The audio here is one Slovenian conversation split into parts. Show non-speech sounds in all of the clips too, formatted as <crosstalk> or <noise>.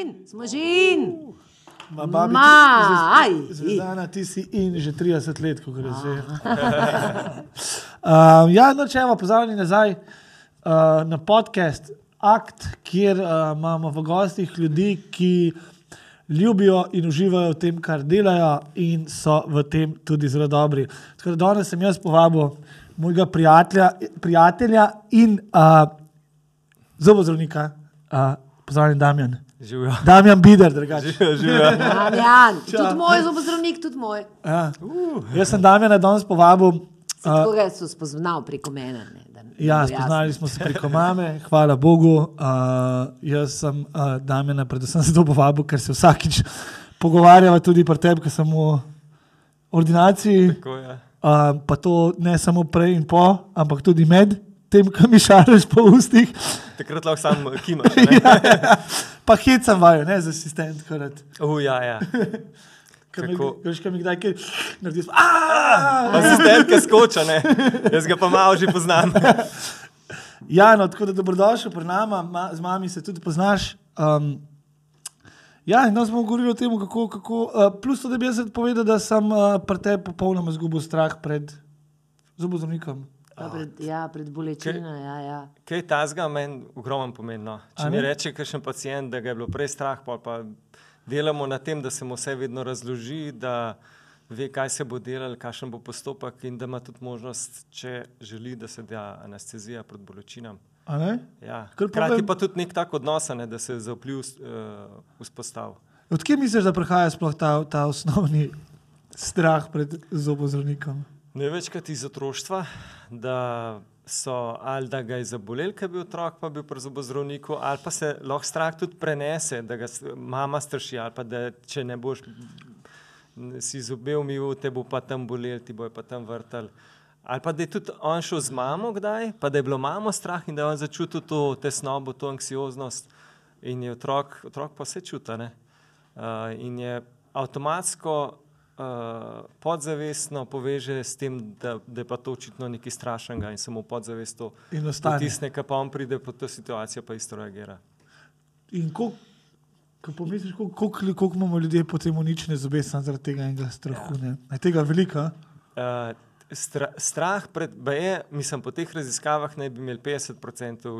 in, smo že in. Ma, babi, Ma, ti- Zvezdana, si in že 30 let, ko gre že. <laughs> um, ja, no, če imamo pozdravljeni nazaj uh, na podcast Akt, kjer uh, imamo v gostih ljudi, ki ljubijo in uživajo v tem, kar delajo, in so v tem tudi zelo dobri. Tako da danes sem jaz povabil mojega prijatelja, prijatelja in uh, zobozdravnika, uh, pozdravljen Damjan. Živijo. Damjan Bider, drugače. Damjan, tudi moj zobozdravnik, tudi moj. Ja. Jaz sem Damjana danes povabil. Se Tako ga so spoznal preko mene. Ne, da, da Ja, spoznali smo se preko mame, hvala Bogu. Uh, jaz sem uh, Damjana predvsem zato povabil, ker se vsakič pogovarjava tudi pri tebi, ker sem v ordinaciji. Tako je. Uh, pa to ne samo prej in po, ampak tudi med tem, ko mi šariš po ustih. Takrat lahko sam kimaš. ne? <laughs> ja, pa hecam vajo, ne z asistentko. rad. Uh, ja, ja. Ko mi-? Veš, kaj mi kdaj kaj narediš? "Aaaa!" Asistentka skoča, ne. Jaz ga pa malo že poznam. <laughs> Ja, no, tako da dobrodošel pri nama, ma, z mami se tudi poznaš. Um, ja, in danes bomo govorili o tem, kako. kako uh, plus, to, da bi jaz povedal, da sem uh, pri tebi popolnoma izgubil strah pred zobozdravnikom. Ja, pred, ja, pred bolečino. Ja, ja. Kaj ta zga meni ogromno pomeni. No. A Če mi ne? reče, kakšen pacijent, da ga je bilo prej strah, pol pa delamo na tem, da se mu vse vedno razloži, da ve, kaj se bo delal, kakšen bo postopek in da ima tudi možnost, če želi, da se da anestezija pred bolečinami. A ne? Ja. Hkrati povem- pa tudi nek tak odnos, a ne, da se za vpliv uh, vzpostavi. Odkje misliš, da prihaja sploh ta, ta osnovni strah pred zobozdravnikom? Največkrat iz otroštva, da so ali da ga je zabolel, ker je bil otrok, pa je bil pri zobozdravniku, ali pa se lahko strah tudi prenese, da ga mama straši, ali pa da če ne boš si zobe umil, te bo pa tam bolel, ti bojo pa tam vrtal. Ali pa da je tudi on šel z mamo kdaj, pa da je bilo mamo strah in da je on začutil to tesnobo, to anksioznost in je otrok, otrok pa vse čuta. Uh, in je avtomatsko uh, podzavestno poveže s tem, da, da je pa to očitno nekaj strašnega in se mu podzavest to In ostane. potisne, ki pa on pride pod to situacijo, pa isto reagira. In ko, ko pomisliš, koliko, koliko, koliko imamo ljudje potem uničene zobe samo zaradi tega enega strahu. Ne? Je tega veliko? a? Uh, stra, strah pred, je, mislim, po teh raziskavah naj bi imeli 50%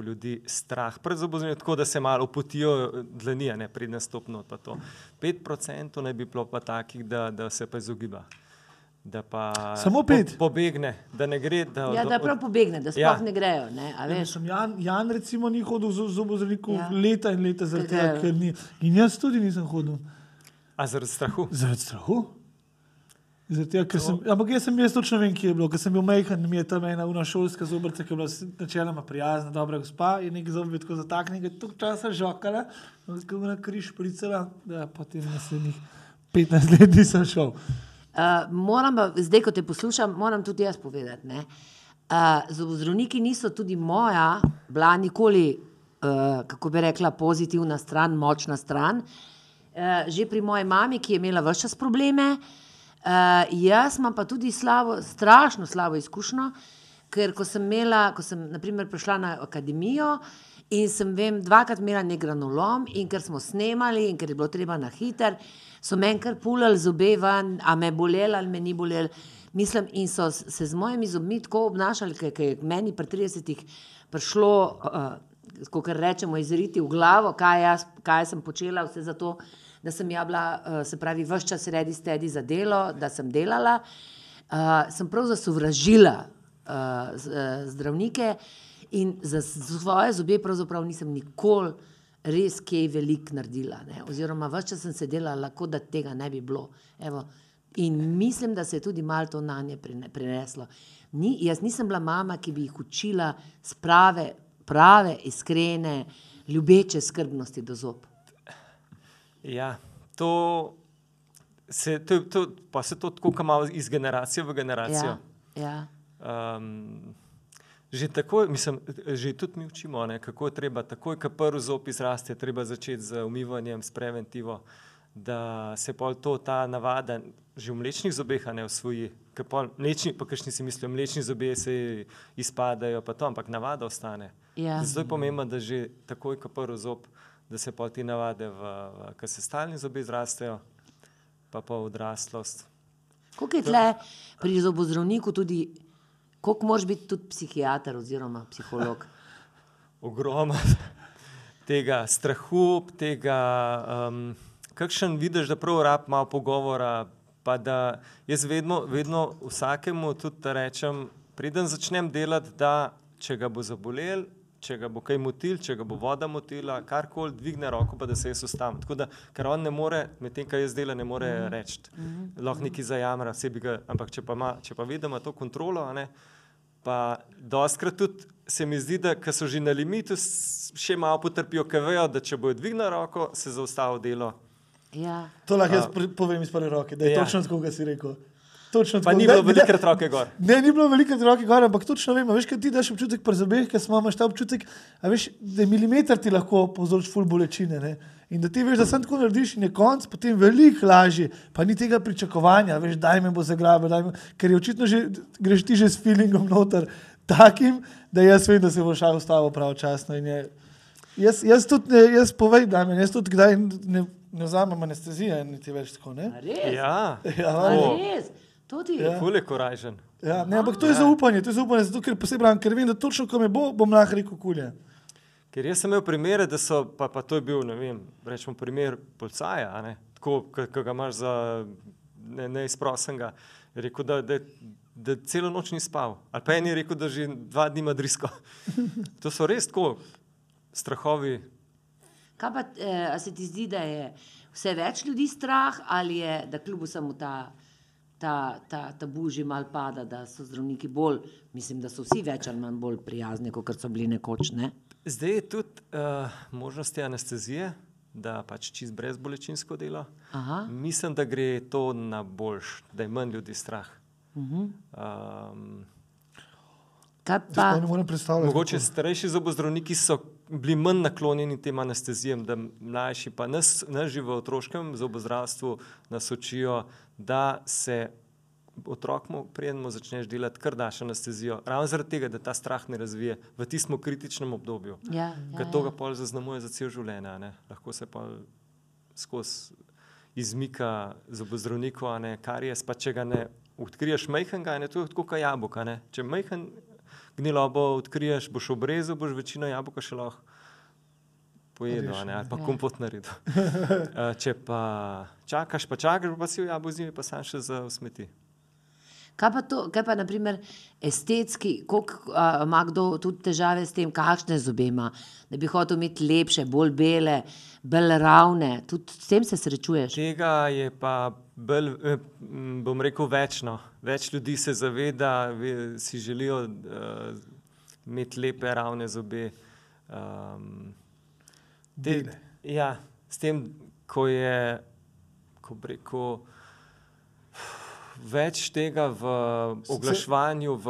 ljudi strah pred zobozdravljenjem, tako da se malo opotijo dlani, a ne pred nastopno. pa to. 5% naj bi bilo pa takih, da, da se pa izogiba. Da pa Samo pet? Po, pobegne, da ne gre. Da, ja, da prav pobegne, da sploh Ja. ne grejo. Ne, a Ja, veš? mislim, Jan, Jan recimo ni hodil v zobozdravniku Ja. ja. leta in leta, zaradi tega, ga- ker ni. In jaz tudi nisem hodil. A zaradi strahu? Zaradi strahu. Tega, ker sem, ampak jaz sem jaz točno vem, kje je bilo. Ker sem bil majhen, mi je tam ena una šolska zobrca, ki je bila načeloma prijazna, dobra gospa in nek zob je tako zataknjen, da je toliko časa žokala, tako je na križ pricela, da potem naslednjih 15 let nisem šel. Uh, moram pa, zdaj, ko te poslušam, moram tudi jaz povedati. ne. Uh, zobozdravniki niso tudi moja, bila nikoli, uh, kako bi rekla, pozitivna stran, močna stran. Uh, že pri moji mami, ki je imela vse čas probleme, uh, jaz imam pa tudi slabo, strašno slabo izkušnjo, ker ko sem imela, ko sem naprimer prišla na akademijo in sem vem, dvakrat imela nek granolom in ker smo snemali in ker je bilo treba na hiter, so meni kar pulali zobe ven, a me bolelo ali me ni bolelo. Mislim, in so se z mojimi zobmi tako obnašali, ker je meni pri 30-ih prišlo, uh, kot rečemo, izriti v glavo, kaj, jaz, kaj sem počela, vse zato, da sem ja bila, uh, se pravi, vse čas redi stedi za delo, da sem delala. Uh, sem prav zasovražila uh, zdravnike in za svoje zobe pravzaprav nisem nikoli res kaj veliko naredila. Ne? Oziroma, vse čas sem se delala, kot da tega ne bi bilo. Evo. In mislim, da se je tudi malo to na nje preneslo. Ni, jaz nisem bila mama, ki bi jih učila sprave, prave, iskrene, ljubeče skrbnosti do zob. Ja, to se, to, je- to, pa se to tako malo iz generacije v generacijo. Ja, ja. Um, že tako, mislim, že tudi mi učimo, ne, kako je treba, takoj, ko prvi zob izraste, treba začeti z umivanjem, s preventivo, da se pol to, ta navada, že v mlečnih zobeh, ne osvoji. Pol Mlečni, pa kakšni si mislijo, mlečni zobje se izpadajo, pa to, ampak navada ostane. Ja. Zato je pomembno, da že takoj, ko prvi zob da se pa ti navade, v, v, ko se stalni zobi izrastejo, pa pa odraslost. Koliko je tle pri zobozdravniku tudi, koliko moraš biti tudi psihiater oziroma psiholog? <laughs> ogromno tega strahu, tega, um, kakšen vidiš, da prav rab malo pogovora. Pa da jaz vedno, vedno vsakemu tudi rečem, preden začnem delati, da če ga bo zabolel, če ga bo kaj motil, če ga bo voda motila, karkoli dvigne roko, pa da se jaz ustavim. Tako da, ker on ne more, medtem ko jaz delam, ne more reči, lahko neki zajamra, sebi ga, ampak če pa, ima, če pa vidi, da ima to kontrolo, a ne, pa doskrat tudi se mi zdi, da ko so že na limitu, s- še malo potrpijo, ker vejo, da če bojo dvignili roko, se zaustavi delo. Ja. To lahko jaz povem iz prve roke, da je Ja. točno tako, kot si rekel. Točno Pa tako. ni Ne- bilo velikrat roke gor. Ne, ni bilo veliko roke gor, ampak točno vem, a veš, kaj ti daš občutek pri zobeh, ker smo imaš ta občutek, a veš, da je milimeter ti lahko povzroči ful bolečine. Ne? In da ti veš, da sem tako narediš in je konc, potem veliko lažje, pa ni tega pričakovanja, veš, daj me bo zagrabil, daj me, ker je očitno že, greš ti že s feelingom noter, takim, da jaz vem, da se bo šel ustavo pravočasno. in je- Jaz, jaz tudi, ne, jaz povej, da me, jaz tudi kdaj ne, ne vzamem anestezije, niti več tako, ne? A res? Ja, Ja, A res? To ti Ja. ful je korajžen. Ja, ne, ampak to je zaupanje, to je zaupanje, zato ker posebej pravim, ker vem, da točno, ko me bo, bom lahko rekel kulje. Ker jaz sem imel primere, da so, pa, pa to je bil, ne vem, rečemo primer policaja, a ne, tako, ki ga imaš za ne- neizprosenega, je rekel, da, da, da celo noč ni spal. Ali pa en je rekel, da že dva dni ima drisko. <laughs> To so res tako strahovi. Kaj pa, eh, a se ti zdi, da je vse več ljudi strah, ali je, da kljub vsemu ta, ta, ta tabu že mal pada, da so zdravniki bolj, mislim, da so vsi več ali manj bolj prijazni, kot so bili nekoč. Ne? Zdaj je tudi uh, možnost anestezije, da pač čist brezbolečinsko delo. Aha. Mislim, da gre to na boljš, da je manj ljudi strah. Uh -huh. Um, Kaj Pa. Mogoče starejši zobozdravniki so bili manj naklonjeni tem anestezijem, da mlajši, pa nas, nas že v otroškem zobozdravstvu nas učijo, da se otrokom, preden začneš delati, kar daš anestezijo. Ravno zaradi tega, da ta strah ne razvije v tistem kritičnem obdobju. ja, ja, Ker to ja. ga pol zaznamuje za cel življenje. ne. Lahko se pa skozi izmika zobozdravniku, kar je, pa če ga ne odkriješ majhnega, je to tako kot jabolka. Če majhen gnilobo odkriješ, boš obrezal, boš večino jabolka še lahko pojedel, a ne, ali pa Ja. kompot naredil. <laughs> Če pa čakaš, pa čakaš, pa si v jabolku zimi, pa sam še za smeti. kaj pa, to, kaj pa naprimer estetski, koliko a, ima kdo tudi težave s tem, kakšne zobe ima, da bi hotel imeti lepše, bolj bele, bolj ravne, tudi s tem se srečuješ. Tega je pa bolj, eh, bom rekel, večno. Več ljudi se zaveda, ve- si želijo uh, imeti lepe, ravne zobe. Um, Bele. ja, s tem, ko je, ko bi rekel, več tega v oglaševanju, v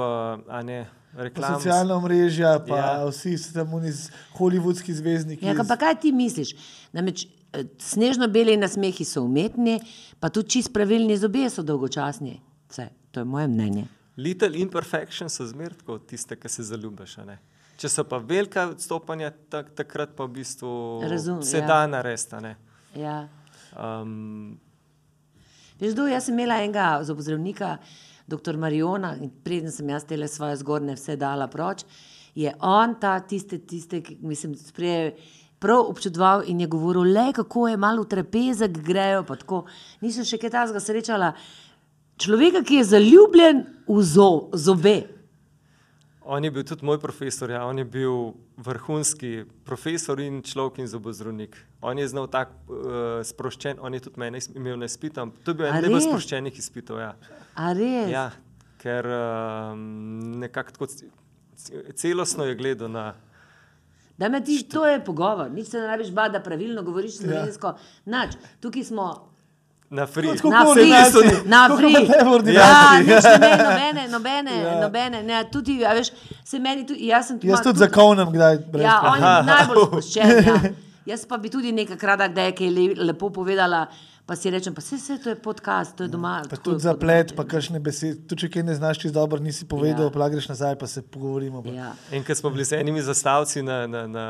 a ne, Pa reklami. socialna mreža, pa ja. Vsi so tam oni z- hollywoodski zvezdniki. Ja, ka pa kaj ti misliš? Namreč snežno-beli nasmehi so umetni, pa tudi čist pravilni zobje so dolgočasni. Vse, to je moje mnenje. Little imperfections so zmerno tako tiste, ki se zaljubiš. Če so pa velika odstopanja, tak, takrat pa v bistvu Razumem, se ja. da narediti. Ja. Um, Veš, kdo, jaz sem imela enega zobozdravnika, dr. Mariona, in preden sem jaz tele svoje zgornje vse dala proč, je on ta tiste, tiste ki mislim, sprejel. Prav občudoval in je govoril, le kako je malo v trapezek grejo. pa tako. Nisem še kaj takega srečala. Človeka, ki je zaljubljen v zo, zobe. on je bil tudi moj profesor, ja, on je bil vrhunski profesor in človek in zobozdravnik. On je znal tako uh, sproščen, on je tudi mene imel na izpitu. To je bil en najbolj sproščenih izpitov. Ja. Ja, ker um, nekako tako celostno je gledal na. Da me ti, to je pogovor, nič se ne rabiš bati, da pravilno govoriš slovensko. Nač, tukaj smo Na free. Tako na free, na free. ne v Ja, ordinaciji. nič ne nobene, nobene, Ja. nobene, ne, tudi, a veš, se meni tudi, jaz sem tu. Jaz tudi tudi- zakonem, kdaj brez Ja, on je najbolj <laughs> sproščen. Ja. Jaz pa bi tudi nekakrat, da je kaj le, lepo povedala, pa si rečem, pa vse, to je podcast, to je doma. Pa tako je tudi zaplet, pa kakšne besede. Tudi če kaj ne znaš čisto dobro, nisi povedal, Ja. ja. pa greš nazaj, pa se pogovorimo. Pa. Ja. In ker smo bili z enimi zastavci na, na, na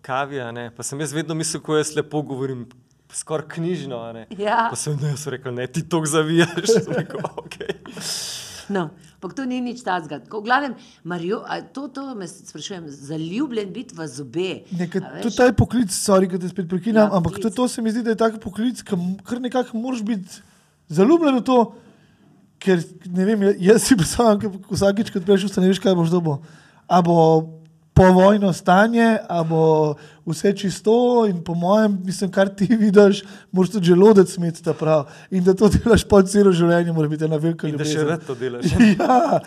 kavi, a ne, pa sem jaz vedno mislil, ko jaz lepo govorim, skoraj knjižno. a ne. Ja. Pa sem jaz rekel, ne, ti to zavijaš. <laughs> Rekel, okay. No, ampak to ni nič tazga. V glavnem, Mario, to, to me sprašujem, zaljubljen biti v zobe. Nekaj, veš? tudi ta je poklic, sorry, da te spet prekinam, Ja, ampak tudi to se mi zdi, da je tak poklic, ki kar nekako moraš biti zaljubljen v to. Ker ne vem, ja- jaz si predstavljam, da vsakič, ko prejš, ne veš, kaj boš dobil. A bo povojno stanje, a bo vse čisto in po mojem, mislim, kar ti <laughs> vidiš, moraš tudi želodec imeti ta prav. In da to delaš po celo življenje, mora biti ena velika In da še ljubezen. rad to delaš. <laughs> ja,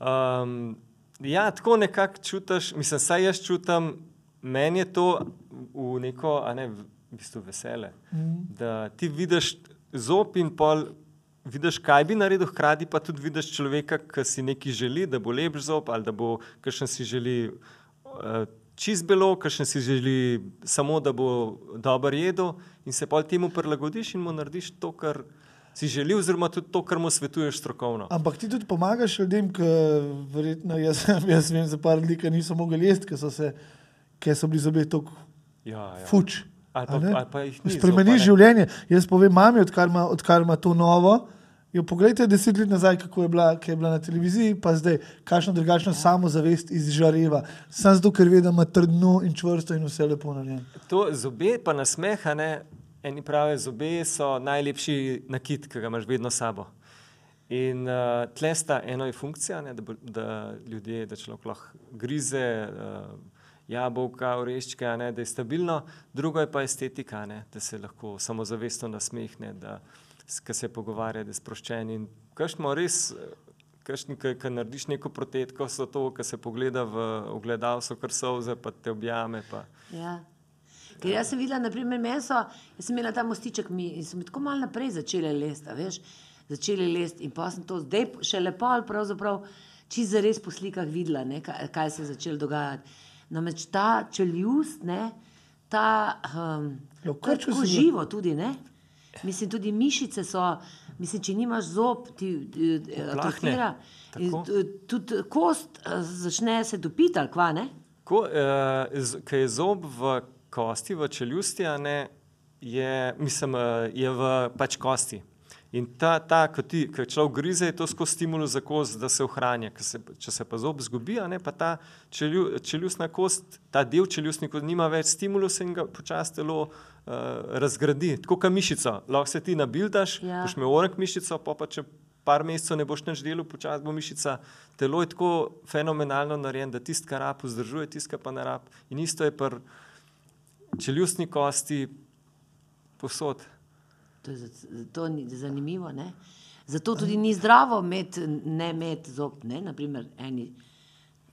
Um, ja, tako nekako čutiš, mislim, saj jaz čutim, meni je to v neko, a ne, v bistvu vesele. Mm. Da ti vidiš zob in pol, vidiš, kaj bi naredil, hkrati pa tudi vidiš človeka, ki si nekaj želi, da bo lep zob ali da bo, kakšen si želi. Uh, Čist belo, kakšen si želi, samo da bo dobro jedel, in se pa temu prilagodiš in mu narediš to, kar si želi, oziroma tudi to, kar mu svetuješ strokovno. Ampak ti tudi pomagaš ljudem, ki verjetno jaz, <laughs> jaz vem za par ljudi, ki niso mogli jesti, ker so, se, ker so bili zobje tako Ja, ja. fuč. Ali pa, ali pa jih ni. Spremeniš življenje. Jaz povem mami, odkar ima, odkar ima to novo. Jo poglejte deset let nazaj, kako je bila, kaj je bila na televiziji, pa zdaj, kakšno drugačno samozavest izžareva. Sam zato, ker ve, da ima trdno in čvrsto in vse lepo narejeno. To zobe pa nasmeha, ne? eni pravijo, zobe so najlepši nakit, ki ga imaš vedno sabo. In uh, tle sta eno je funkcija, ne, da, bo, da ljudje, da človek lahko grize uh, jabolka, oreščke, ne, da je stabilno, drugo je pa estetika, ne, da se lahko samozavestno nasmehne, da s- ke se pogovarja, da je sproščen. In kakšno res, ki narediš neko protetko, so to, ki se pogleda v ogledalo, so kar solze, pa te objame. Pa. Ja. Ker jaz sem videla, naprimer, meso, jaz sem imela ta mostiček mi in sem tako malo naprej začela lesti, a veš, začeli lesti in pa sem to zdaj še lepo ali pravzaprav čist za res po slikah videla, ne, kaj, kaj se je začelo dogajati. Namreč ta čeljust, ne, ta, um, si ga. živo tudi, ne. Mislim, tudi mišice so, mislim, če nimaš zob, ti eh, Oplahne. atrofira. T- Tudi kost eh, začne se topiti, ali kva, ne? Ko uh, je zob v kosti, v čeljusti, ne, je, mislim, eh, je v pač kosti. In ta, ta ko ti, ko človek grize, je to skozi stimulus za kost, da se ohranja. Se, če se pa zob zgubi, ne, pa ta čelju, čeljustna kost, ta del čeljustni kost nima več stimulusa in ga počasi telo uh, razgradi. Tako kot mišico. Lahko se ti nabildaš, Ja. boš imel orek mišico, pa, pa če par mesecev ne boš nič delal, počasi bo mišica. Telo je tako fenomenalno narejeno, da tisti, kar rab, vzdržuje, tisti, pa ne rab. In isto je pri čeljustni kosti posod. To je to ni zanimivo. Ne? Zato tudi ni zdravo imeti, ne imeti zob. Ne? Naprimer, eni,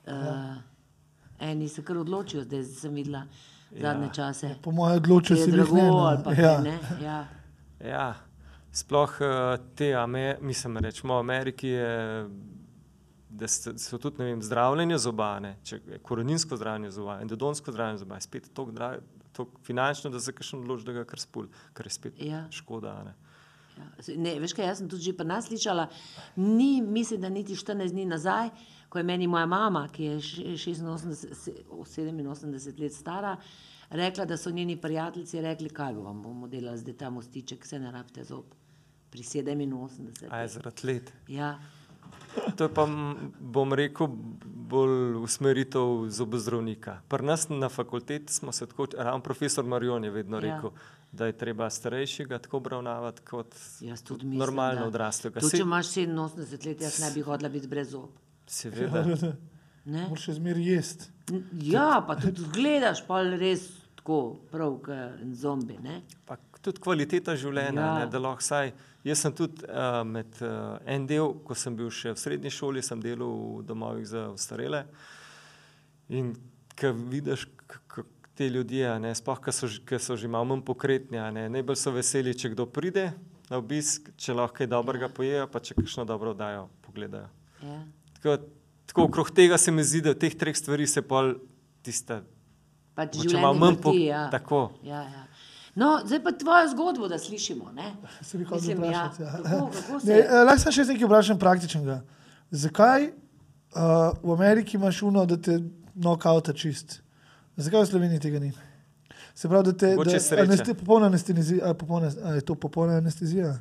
uh, eni se kar odločijo, zdaj sem videla zadnje Ja. čase. Po mojem je si drago ne, no. ali pa ja. ne. Ja. Ja, sploh eh, te, Ame- mislim, rečemo, v Ameriki je, da so tudi ne vem, zdravljenje zoba, ne, če je koreninsko zdravljenje zoba, endodonsko zdravljenje zoba, je spet tako tako finančno, da se kakšen odloči, da ga kar spul, kar je spet Ja. škoda. Ne. Ja. Ne, veš kaj, jaz sem tudi že pri nas slišala, ni, mislim, da niti 14 dni nazaj, ko je meni moja mama, ki je še- 86, se- 87 let stara, rekla, da so njeni prijatelji rekli, kaj bo bomo delali zdaj ta mostiček, se ne rabite zob. Pri 87. A je zaradi let. Ja, To je pa, bom rekel, bolj usmeritev zobozdravnika. Pri nas na fakulteti smo se tako, ravno profesor Marion je vedno Ja. rekel, da je treba starejšega tako obravnavati kot mislim, normalno da- odraslega. Tudi če Saj- imaš 87 let, jaz ne bi hodila biti brez zob. Seveda. Ne? Moraš še zmeraj jesti. Ja, pa tudi gledaš, pa res tako, prav, kot zombi. Ne? Pa tudi kvaliteta življenja, Ja. ja. ne, da lahko vsaj. Jaz sem tudi uh, med uh, en del, ko sem bil še v srednji šoli, sem delal v domovih za ostarele. In ko vidiš te ljudje, ne, sploh, ki so, ki so že malo manj pokretni, ne, najbolj so veseli, če kdo pride na obisk, če lahko kaj dobrega pojejo, pa če kakšno dobro dajo, pogledajo. Ja. Tako, tako okrog tega se mi zdi, da v teh treh stvari se pol tista Pač življenje malo manj po- vrti, ja. tako. Ja, ja. No, zdaj pa tvojo zgodbo, da slišimo. Ne? <laughs> Se bi hotel ja, vprašati. Ja. kako, kako se Ne, eh, Lahko sem še nekaj vprašam praktičnega. Zakaj uh, v Ameriki imaš uno, da te nokauta čist? Zakaj v Sloveniji tega ni? Se pravi, da te da, aneste, popolna anestezija, a, popolna, a je to popolna anestezija?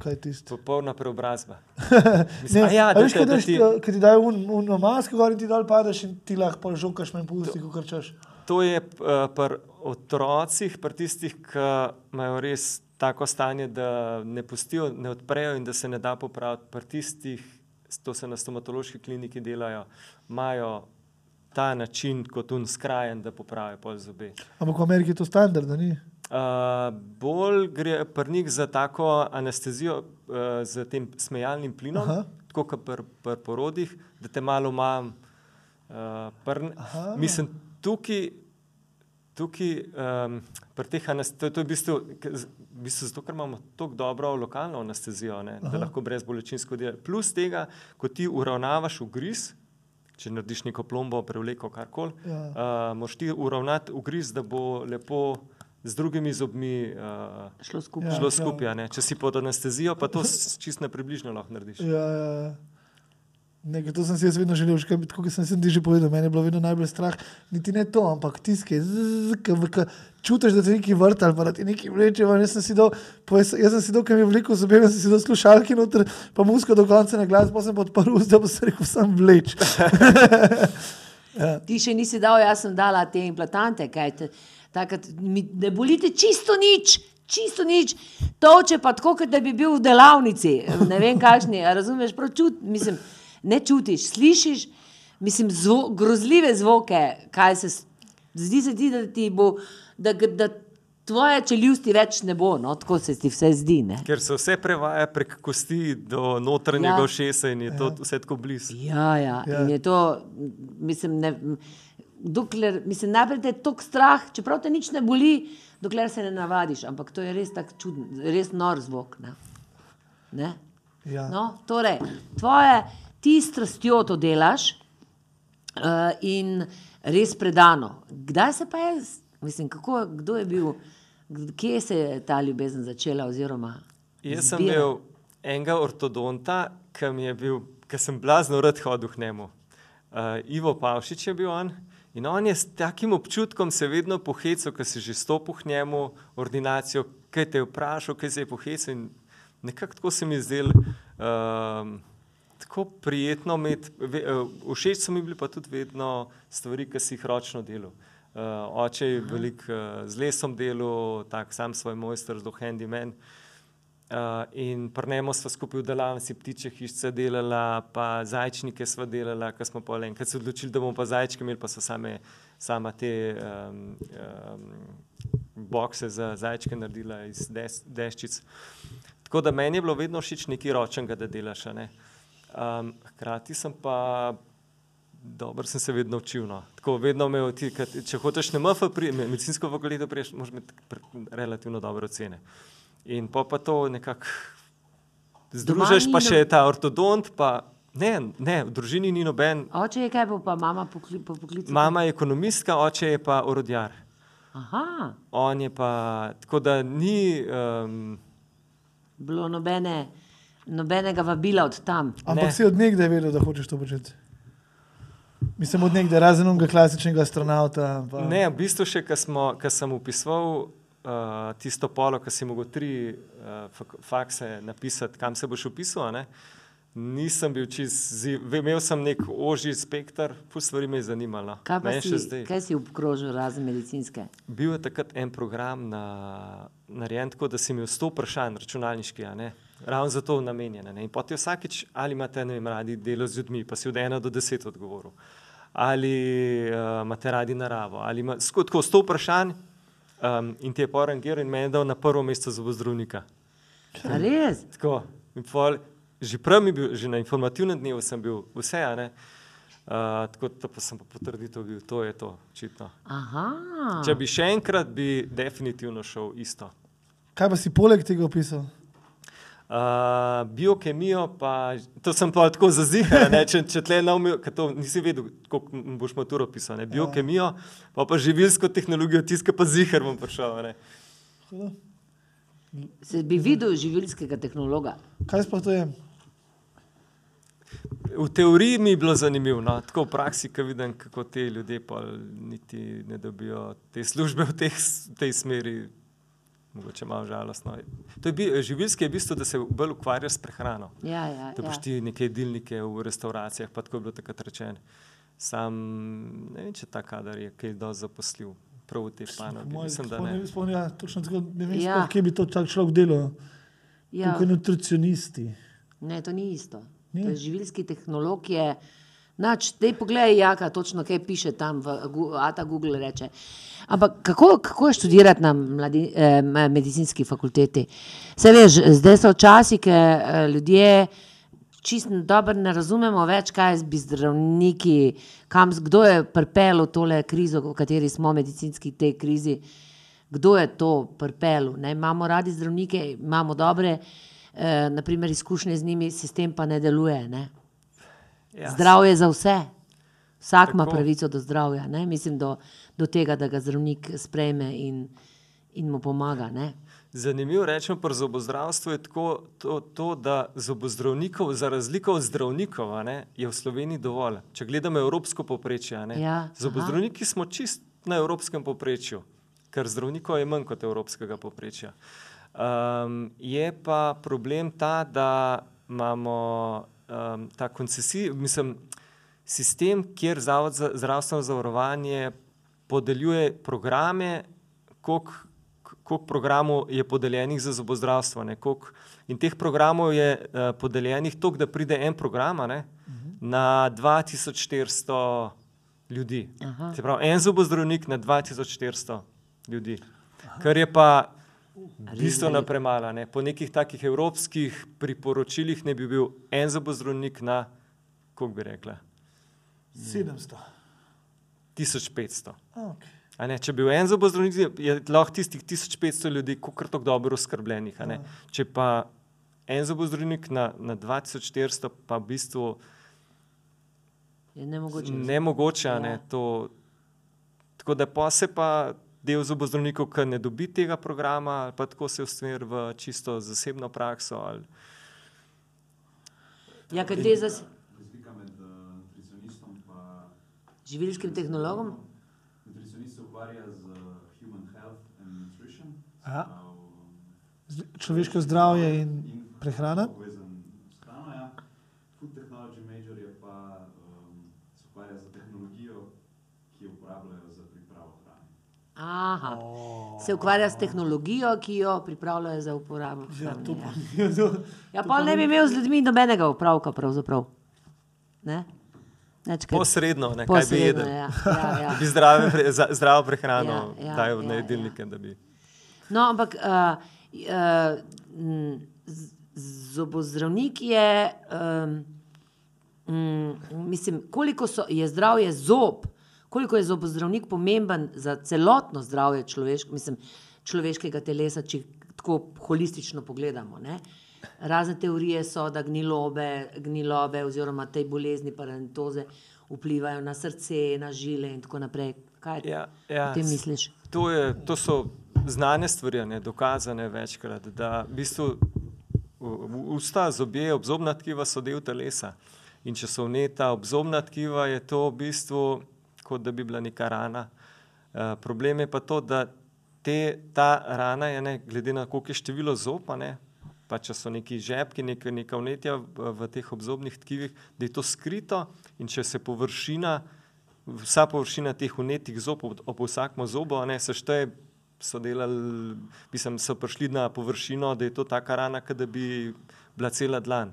Kaj? Popolna preobrazba. <laughs> Ne, Mislim, a ja, da veš, te- kaj da daš, ti- ki ti dajo un, un masko gor in ti dol padeš in ti lahko žokaš manj pusti, kot češ. To je uh, pri otrocih, pri tistih, ki imajo res tako stanje, da ne pustijo, ne odprejo in da se ne da popraviti. Pri tistih, to se na stomatološki kliniki delajo, imajo ta način kot un skrajen, da popravijo pol zobe. Ampak v Ameriki je to standard, da ni. Uh, bolj gre pri njih za tako anestezijo uh, z tem smejalnim plinom, Aha. tako kot pri pr porodih, da te malo imam. Uh, pr, Aha. mislim, tukaj, tukaj um, pri teh anestezijah, to, to je v bistvu, v bistvu zato, ker imamo tako dobro lokalno anestezijo, ne, da lahko brez bolečinsko delaš. Plus tega, ko ti uravnavaš ugriz, če narediš neko plombo, prevleko, karkoli, Ja. uh, moš ti uravnati ugriz, da bo lepo z drugimi zobmi uh, šlo skupaj. Ja, šlo ja. skupaj. a ne. Če si pod anestezijo, pa to čisto na približno lahko narediš. Ja, ja, ja. Nekaj, to sem si jaz vedno želel, že tako kot sem si ti že povedal, meni je bilo vedno najbolj strah. Niti ne to, ampak tiske, čutiš, da te nekaj vrta ali pa ti nekaj vleče. Jaz sem si dal, jaz, jaz sem si dal, kaj mi je veliko zobe, jaz sem si dal slušalke noter, pa musko do konca na glas, pa sem podprl usta, pa sem rekel, sem vleč. <laughs> Ti še nisi dal, jaz sem dala te implantante, kaj te, takrat, mi, ne bolite čisto nič. Čisto nič, toče pa tako, kot da bi bil v delavnici. Ne vem, kakšni, razumeš, prav čut, mislim, ne čutiš, slišiš, mislim, zvo, grozljive zvoke, kaj se, zdi se ti, da ti bo, da, da tvoje čeljusti več ne bo, no, tako se ti vse zdi, ne. Ker se vse prevaja prek kosti do notranjega Ja. ja. ušesa in je to vse tako blizu. Ja, ja, Ja. ja. in je to, mislim, ne, dokler, mislim, najprej te je tok strah, čeprav te nič ne boli, dokler se ne navadiš, ampak to je res tako čuden, res nor zvok. Ne? Ne? Ja. No, torej, tvoje, ti strastjo to delaš uh, in res predano. Kdaj se pa je, mislim, kako, kdo je bil, kje se je ta ljubezen začela? Oziroma, Jaz sem zbira? imel enega ortodonta, ki mi je bil, ki sem blazno rad hodil k njemu. Uh, Ivo Pavšič je bil on. In on je s takim občutkom se vedno pohecal, ko si že stopil k njemu, ordinacijo, kaj te je vprašal, kaj se je pohecal. Nekako tako se mi je zdelo um, tako prijetno imeti. eh, Všeč so mi bili pa tudi vedno stvari, ki si jih ročno delal. Uh, oče je veliko uh, z lesom delal, tak sam svoj mojster, zelo handyman. Uh, in prnemo smo skupaj v delavnici ptiče hišice delala, pa zajčnike smo delala, ko smo pa enkrat se odločili, da bomo pa zajčke imeli, pa so same, sama te um, um, bokse za zajčke naredila iz des, deščic. Tako da meni je bilo vedno všeč nekaj ročnega, da delaš. ne. Um, hkrati sem pa Dobro sem se vedno učil. No. Tako, vedno imel, ti, kad, če hočeš na MF, pri, me- medicinsko fakulteto, priješ, moraš imeti relativno dobre ocene. In po pa to nekako združiš, pa še ta ortodont, pa ne, ne, v družini ni noben. Oče je kaj, bo pa mama pokli, po poklicu? Mama je ekonomistka, oče je pa orodjar. Aha, On je pa, tako da ni, um, bilo nobene, nobenega vabila od tam. Ampak Ne. si od nekdaj vedel, da hočeš to početi. Mislim, od nekdaj, razen onega klasičnega astronauta. Pa... Ne, v bistvu še, ko sem upisoval uh, tisto polo, ko si mogel tri uh, fak fakse napisati, kam se boš upisal, a ne, nisem bil ve- imel sem nek ožji spektr, pus stvari me je zanimalo. Kaj pa si, še zdaj. kaj si obkrožil razen medicinske? Bil je takrat en program na, narejen tako, da si imel sto vprašanj računalniški, a ne. Ravno za to namenjene. Ne? In potem vsakeč, ali imate ne vem, radi delo z ljudmi, pa si od ena do deset odgovoril. Ali uh, imate radi naravo, ali ima, sko, tako sto vprašanj um, in ti je porangiral in meni dal na prvo mesto za zdravnika. A res? Tako, in pol, že prej mi bil, že na informativnem dnevu sem bil vse, a ne. Uh, tako da pa sem pa potrditev bil, to je to, očitno. Aha. Če bi še enkrat, bi definitivno šel isto. Kaj pa si poleg tega opisal? Uh, biokemijo, pa to sem pa tako zazihal, če, če tle na umu, ker to nisi vedel, kako boš maturo pisal. Ne? Biokemijo, pa pa živilsko tehnologijo, tiska pa zihar bom prišel. Ne? Se bi videl živilskega tehnologa. Kaj sploh to je? V teoriji mi je bilo zanimivo, no? tako v praksi, ko vidim, kako te ljudje pa niti ne dobijo te službe v teh, tej smeri. Mogoče malo žalostno. To je bi, živilski je v bistvu, da se bolj ukvarja s prehrano. Ja, ja, Da ja. boš ti neke dilnike v restauracijah, pa tako je bilo takrat rečeno. Sam ne vem, če ta kader je kaj dosti zaposljiv, prav v tej panogi. Mislim, da sploh ne. sploh, ja, točno tako, ne vem, Ja. ja. kje bi to tak človek delal. Ja. Kot nutricionisti. Ne, to ni isto. Ni? To je živilski tehnolog. Je, Nač, dej pogledaj, jaka točno kaj piše tam, v, a ta Google reče. Ampak kako, kako je študirati na mladi, eh, me- medicinski fakulteti? Se veš, zdaj so časi, ki eh, ljudje čist dobro ne razumemo več, kaj bi zdravniki, kam, kdo je pripeljal tole krizo, v kateri smo, medicinski tej krizi, kdo je to ne. Imamo radi zdravnike, imamo dobre eh, naprimer, izkušnje z njimi, sistem pa ne deluje. Ne? Ja, Zdravje za vse. Vsak ima Tako. pravico do zdravja, ne? mislim, do, do tega, da ga zdravnik sprejme in, in mu pomaga. Ne? Zanimivo rečemo pri zobozdravstvu je tako, to, to, da zobozdravnikov, za razliko od zdravnikov, ne, je v Sloveniji dovolj. Če gledamo evropsko povprečje, a ne, Ja, aha. zobozdravniki smo čist na evropskem povprečju, ker zdravnikov je manj kot evropskega povprečja. Um, je pa problem ta, da imamo um, ta koncesij, mislim, sistem, kjer Zavod za zdravstveno zavarovanje podeljuje programe, koliko koliko programov je podeljenih za zobozdravstvo. Ne, koliko, in teh programov je uh, podeljenih toliko, da pride en program ne, na 2400 ljudi. Aha. Se pravi, en zobozdravnik na 2400 ljudi. Kar je pa bistveno premalo. Ne. Po nekih takih evropskih priporočilih ne bi bil en zobozdravnik na, koliko bi rekla, 700. 1500. A, okay. A Ne, če bi bil en zobozdravnik, je lahko tistih 1500 ljudi kar tako dobro oskrbljenih. a ne. Če pa en zobozdravnik na, na 2400, pa v bistvu Je nemogoče. nemogoče. a Ne, Ja. to, tako da pa se pa del zobozdravnikov, ki ne dobi tega programa, ali pa tako se usmeri v čisto zasebno prakso. Ali, Ja, kaj te za Razlika med uh, nutricionistom in živilskim tehnologom? nutricionist se ukvarja z human health and nutrition, Aha. Z- Človeško zdravje in in prehrana. povezan s hrano. Ja. Food technology major je pa um, se ukvarja z tehnologijo, ki jo uporabljajo za pripravo hrane. Aha. Se ukvarja s tehnologijo, ki jo pripravljajo za uporabo. Ja, to ja. pa <laughs> Ja, pa ne bi imel z ljudmi nobenega upravka, pravzaprav. Ne? Neč, kaj- posredno, ne, kaj bi Posredno, jedel. ja, ja, ja. <laughs> Bi zdrave, pre- zdravo prehrano Ja, ja, dajal ja, na ja. jedilnike. da bi- No, ampak uh, uh, zobozdravnik je, um, um, mislim, koliko so, je zdravje zob, koliko je zobozdravnik pomemben za celotno zdravje človešk, mislim, človeškega telesa, če tako holistično pogledamo. Ne? Razne teorije so, da gnilobe, gnilobe oziroma te bolezni, parentoze, vplivajo na srce, na žile in tako naprej. Kaj Ja, ja, s- misliš? To, je, to so znane stvari, ne, dokazane večkrat, da v bistvu usta, zobje, obzobna tkiva so del telesa. In če so vneta obzobna tkiva, je to v bistvu kot da bi bila neka rana. Uh, problem je pa to, da te, ta rana je, ne, glede na koliko je število zob, a ne, pa če so neki žepki, neka, neka vnetja v, v teh obzobnih tkivih, da je to skrito in če se površina vsa površina teh unetih zob ob, ob vsakem zobu, a ne se šteje, so delali, mislim, so prišli na površino, da je to taka rana, kot da bi bila cela dlan.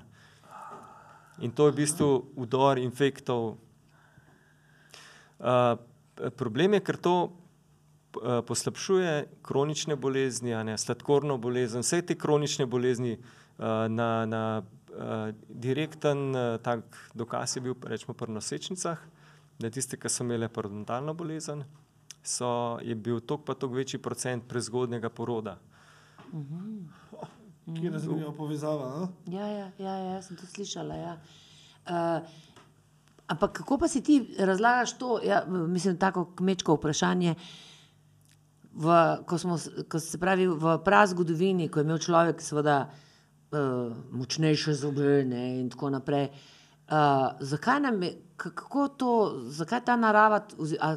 In to je v bistvu udor infektov. Uh, problem je, ker to uh, poslabšuje kronične bolezni, a ne sladkorno bolezen, vse te kronične bolezni uh, na, na uh, direkten uh, tak dokaz je bil, rečemo, pri nosečnicah, da tiste, ki so imele parodontalno bolezen, so, je bil tok pa tok večji procent prezgodnega poroda. ki je zanimiva povezava. a? Ja, ja, ja, ja sem to slišala. Ja. Uh, ampak kako pa si ti razlagaš to, ja, mislim, tako kmečko vprašanje, v, ko, smo, ko se pravi v prazgodovini, ko je imel človek seveda uh, močnejše zobe ne, in tako naprej. Uh, zakaj nam je, kako to, zakaj ta narava, a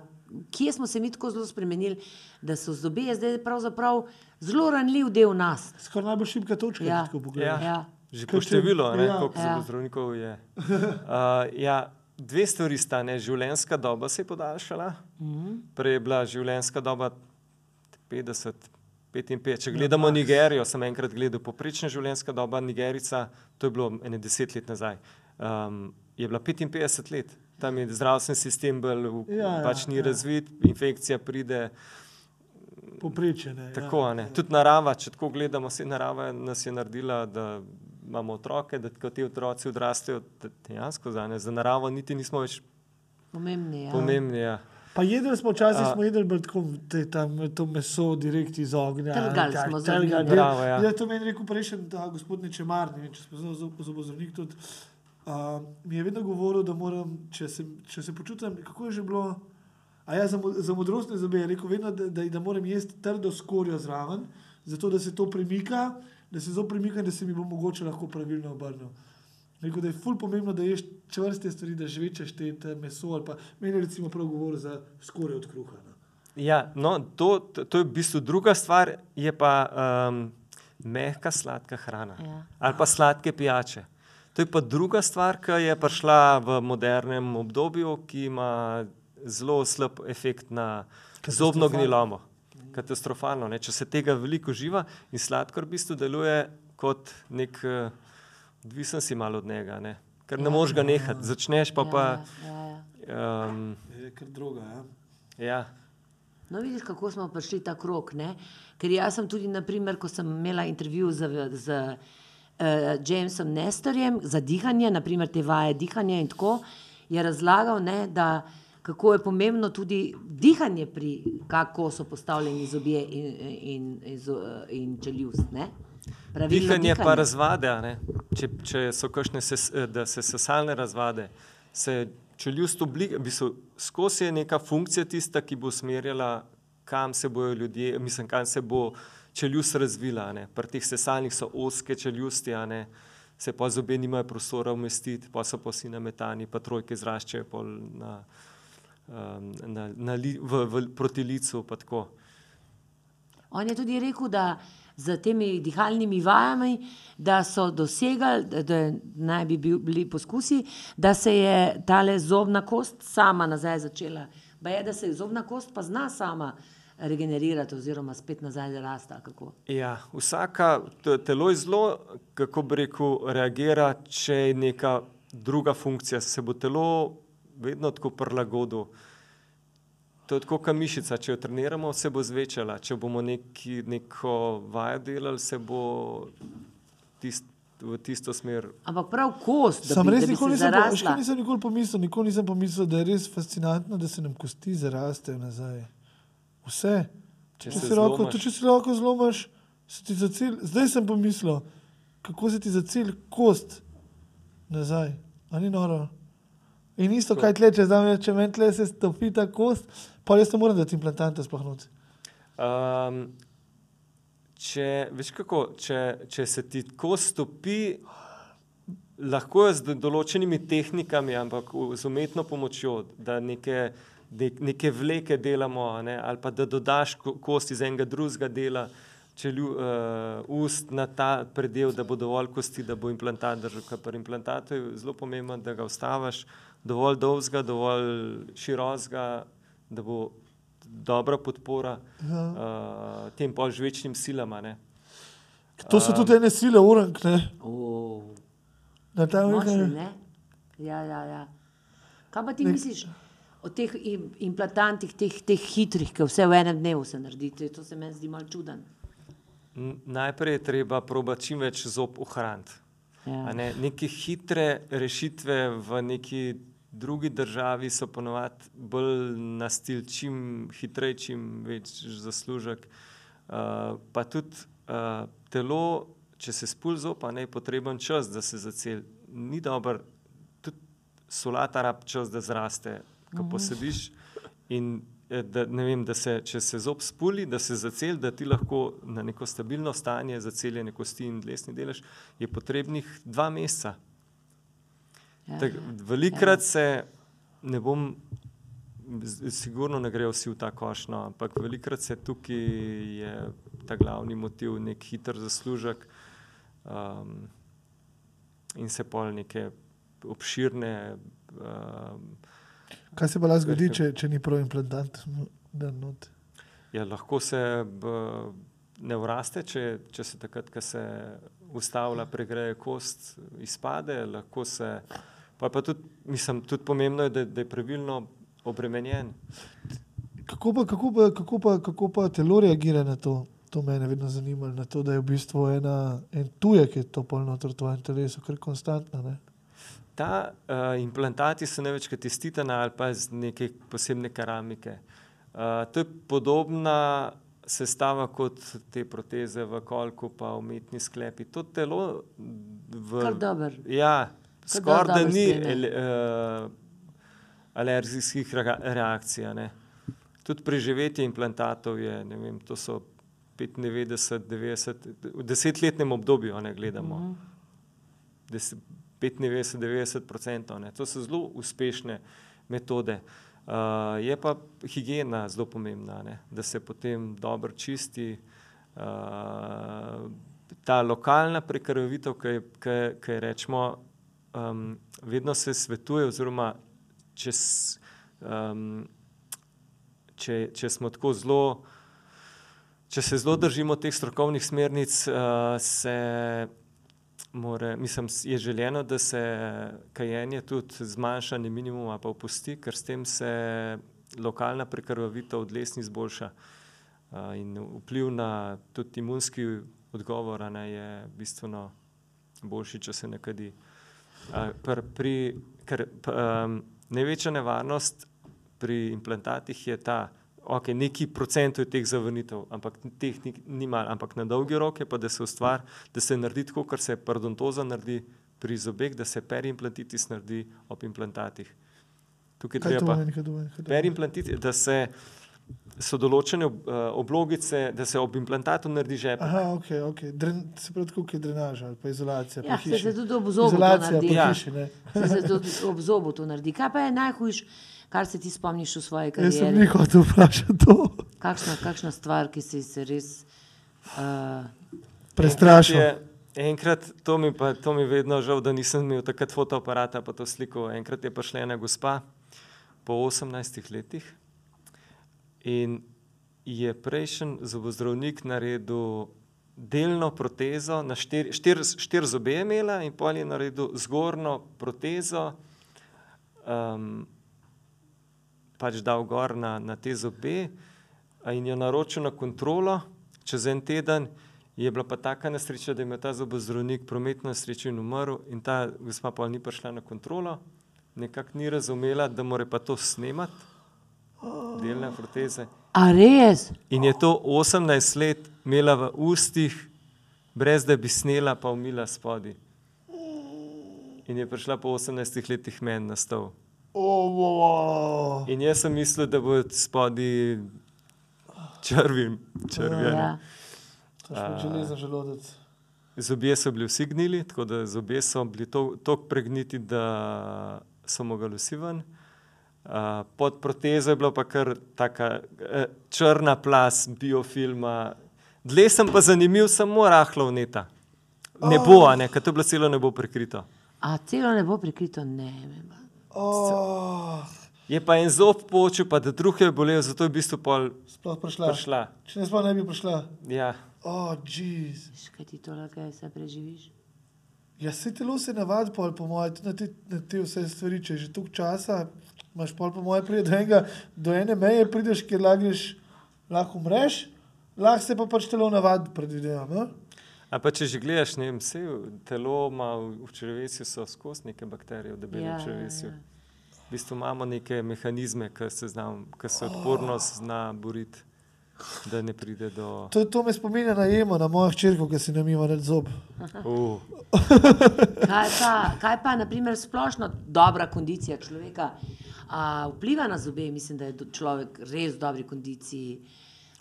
kje smo se mi tako zelo spremenili, da so zobje zdaj pravzaprav zelo ranljiv del nas? Skoraj najbolj šibka točka, Ja. ja. tako pogledam. Ja. Že po če- številu, ne, ja. koliko Ja. <laughs> ja. zdravnikov je. Uh, ja, dve stvari sta. Ne. Življenjska doba se je podaljšala. Mm -hmm. Prej je bila življenjska doba 50, 55. Če gledamo ja, Nigerijo, sem enkrat gledal, poprečna življenjska doba Nigerica, to je bilo ene deset let nazaj, um, je bila 55 let. Tam je zdravstveni sistem bolj, Ja, ja, pač ni ja. razvit, infekcija pride. Poprečje. Ne, Tako, a ne. Tudi narava, če tako gledamo, se narava nas je naredila, da imamo otroke, da ko ti otroci odrastejo, dejansko za, ne, za naravo niti nismo več Pomembni. Ja. pomembni. Ja. Pa jedli smo včasih, smo jedli bolj tako te, tam, to meso direkt iz ognja. Trgali smo z trgali, ognjem. ja. Ja. Ja, to meni je rekel prejšnji, da gospod Nečemar, ne vem, če smo zobozdravnik tudi, uh, mi je vedno govoril, da moram, če se, če se počutim, kako je že bilo, a ja, za, za modrostne zobe je rekel vedno, da, da, da moram jesti trdo skorjo zraven, zato da se to premika, da se zelo premika in da se mi bo mogoče lahko pravilno obrnil. Rekel, da je ful pomembno, da ješ čvrste stvari, da žvečeš te, te meso ali pa meni je recimo prav govor za skorjo od kruha. No. Ja, no, to, to, to je v bistvu druga stvar, je pa um, mehka sladka hrana Ja. ali pa sladke pijače. To je pa druga stvar, ki je prišla v modernem obdobju, ki ima zelo slab efekt na zobno gnilomo. Katastrofalno. Ne? Če se tega veliko uživa in sladkor v bistvu deluje kot nek, eh, odvisen si malo od njega, ne? ker ne moreš ga nehati. Začneš pa pa. Ja, ja, ja. Um, Je kar droga. Ja. ja. No, vidiš, kako smo prišli ta krok. Ne? Ker jaz sem tudi, naprimer, ko sem imela intervju z, z uh, Jamesom Nestorjem za dihanje, naprimer te vaje dihanja in tako, je razlagal, ne, da kako je pomembno tudi dihanje, pri kako so postavljeni zobje in, in, in, in čeljust. ne. Pravilno Dihanje pa razvade, ne? če, če so kakšne ses, eh, da se sesalne razvade, se čeljust oblika, v bistvu skozi je neka funkcija tista, ki bo usmerjala, kam se bojo ljudje, mislim, kam se bo čeljust razvila. ne. Pri teh sesalnih so oske čeljusti, ne, se pa zobe nimajo prostora umestiti, pa so pa vsi nametani, pa trojke zraščajo pol na, na, na li, v, v, proti licu, pa tako. On je tudi rekel, da z temi dihalnimi vajami, da so dosegali, da, naj bi bil, bili poskusi, da se je tale zobna kost sama nazaj začela. Pa je, da se zobna kost pa zna sama regenerirati, oziroma spet nazaj rasta. Kako. Ja, vsaka te- telo je zelo, kako bi rekel, reagira, če je neka druga funkcija. Se bo telo vedno tako prilagodilo. To je tako, kot mišica. Če jo treniramo, se bo zvečala. Če bomo neki, neko vajo delali, se bo tist, v tisto smer. Ampak prav kost, da Sam bi, res nikoli se nisem, po- kaj nisem nikoli pomislil, nikoli nisem pomislil, da je res fascinantno, da se nam kosti zarastejo nazaj. Vse. Če Če se si, lahko, to, če si lahko zlomiš, se ti za cilj. Zdaj sem pomislil, kako se ti za cilj kost nazaj. A ni noro. In isto, kaj tle, če, znam, če meni tle se stopi ta kost, pa jaz ne morem dati implantante sploh noč. Um, če, veš kako, če, če se ti kost stopi, lahko je z do- določenimi tehnikami, ampak z umetno pomočjo, da neke, ne, neke vleke delamo, ne, ali pa da dodaš ko- kost iz enega drugega dela, če lju, uh, ust na ta predel, da bo dovolj kosti, da bo implantat držal. Ker pri implantatu je zelo pomembno, da ga ustaviš dovolj dolgega, dovolj širokega, da bo dobra podpora Ja. uh, tem pol žvečnim silam. a ne. To so tudi ene sile, urank, ne. Oh. Na ta način. ne? Ja, ja, ja. Kaj pa ti misliš o teh im- implantantih, teh, teh hitrih, ki vse v enem dnevu se naredi? To- To se meni zdi malo čuden. N- Najprej je treba probati čim več zob ohraniti. Ja. A Ne, neke hitre rešitve v neki drugi državi so ponovadi bolj na stil, čim hitreje, čim več zaslužek. Uh, pa tudi uh, telo, če se spul zopa, ne je potreben čas, da se zaceli. Ni dobro, tudi solata rab čas, da zraste, ko posediš. In eh, da, vem, da se, če se zob spuli, da se zaceli, da ti lahko na neko stabilno stanje zaceljene kosti in dlesni delež, je potrebnih dva meseca. Ja, Tak, velikrat se ne bom, sigurno ne grejo vsi v ta koš, no, ampak velikrat se tukaj je ta glavni motiv nek hiter zaslužek um, in se pol neke obširne. Um, Kaj se pa lahko zgodi, če, če ni implantant? Da, not. ja, lahko se b, ne vraste, če, če se takrat, ko se ustavlja, pregreje kost, izpade, lahko se. Pa pa tudi, mislim, tudi pomembno je, da, da je pravilno obremenjen. Kako pa, kako, pa, kako, pa, kako pa telo reagira na to? To me je vedno zanimalo, na to, da je v bistvu ena, en tujek, ki je to polno v tvojem telesu, kar je konstantno. Ne? Ta uh, implantati so največkrat iz titana ali pa iz neke posebne keramike. Uh, to je podobna sestava kot te proteze v kolku, pa umetni sklepi. To telo v, Kar dobro. Ja, skoraj da dobro ni ele, uh, alergijskih rea- reakcij. Tudi preživetje implantatov je, ne vem, to so 95, 90, v desetletnem obdobju, ne gledamo. Mhm. Des- 95, 90 odstotkov. To so zelo uspešne metode. Uh, je pa higiena zelo pomembna, ne? da se potem dobro čisti. Uh, ta lokalna prekrvavitev, ki jo rečemo, um, vedno se svetuje, oziroma če, s- um, če, če smo tako zelo. Če se zelo držimo teh strokovnih smernic, se more, mislim, je želeno, da se kajenje tudi zmanjša na minimum, ali pa opusti, ker s tem se lokalna prekrvavitev dlesni izboljša. Uh, in vpliv na tudi imunski odgovor ne, je bistveno boljši, če se ne kadi. Uh, pr, pri, ker, p, um, največja nevarnost pri implantatih je ta, ok, neki procentov je teh zavrnitev, ampak teh ni, ni malo, ampak na dolgi rok je pa, da se ustvari, da se naredi tako, kot se parodontoza naredi pri zobeh, da se perimplantitis naredi ob implantatih. Tukaj Kaj to treba perimplantitis, da se so določene ob- eh, oblogice, da se ob implantatu naredi žep. Aha, ok, ok. Dren, se pravi, tako kot je drenaža ali pa izolacija. Ja, se, se tudi ob zobu to Izolacija naredi. pri Ja. hiši. Ne? <laughs> Se, se tudi ob zobu to naredi. Kaj pa je najhujš, kar se ti spomniš v svoji Jaz sem karieri? jih hotel vprašati to. Kakšna, kakšna stvar, ki si se res. Uh, Prestrašil. Enkrat, to, mi pa, to mi vedno žal, da nisem imel takrat fotoaparata pa to sliko. Enkrat je prišla ena gospa po 18 letih in je prejšnji zobozdravnik naredil delno protezo, na štiri, štir, štir zobe je imela in pol je naredil zgornjo protezo, um, pač dal gor na, na te zobe in jo naročil na kontrolo. Čez en teden je bila pa taka nesreča, da je imel ta zobozdravnik prometno nesrečo in umrl, in ta gospa pa ni prišla na kontrolo, nekako ni razumela, da mora pa to snemati, delne proteze. a res? In je to 18 let imela v ustih, brez da bi snela, pa umila spodaj. In je prišla po 18 letih meni na stol. In jaz sem mislil, da bo spodaj črvi. črvi a ne. Ja. To je železen želodec. Zobje so bili vsi gnili, tako da zobje so bili tako pregniti, da so mogli vsi ven. Uh, pod protezo je bila pa kar taka uh, črna plas biofilma. Dlje sem pa zanimiv, samo rahlo vneta. Ne bo, a ne, ker to je bilo celo ne bo prekrito. A celo ne bo prikrito, ne vem. Oh, Je pa en zob počil, pa da druge je bolel, zato je v bistvu pol sploh prišla. prišla. Če ne sploh ne bi prišla. Ja. Oh, jeez. Kaj ti to lahko se preživiš? Ja, se telo se navadi, pol, po mojem, tudi na te, na te vse stvari. Če je že toliko časa, imaš pol, po mojem, pride do, enega, do ene meje, prideš, kjer lagreš, lahko umreš, lahko se pa pač telo navadi, predvidevam. No? A pa če že gledaš, ne vem, vse telo ima v v črevesju so skozi neke bakterije, v debelem Ja, črevesju. ja, ja. V bistvu imamo neke mehanizme, ki se, znam, ki se odpornost zna boriti. da ne pride do. To, to me spominja na jemo, na mojo hčerko, ki si namima red zob. Uh, Kaj pa, kaj pa naprimer, splošno dobra kondicija človeka a, vpliva na zobe? Mislim, da je človek res v dobri kondiciji,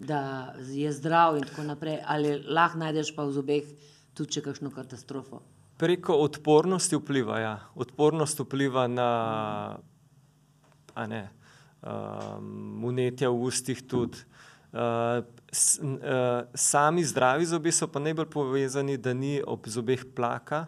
da je zdrav in tako naprej. Ali lahko najdeš pa v zobeh tudi če kakšno katastrofo? preko odpornosti vpliva. Ja. Odpornost vpliva na ne, um, unetja v ustih tudi. Uh, s, uh, sami zdravi zobje so pa najbolj povezani, da ni ob zobeh plaka.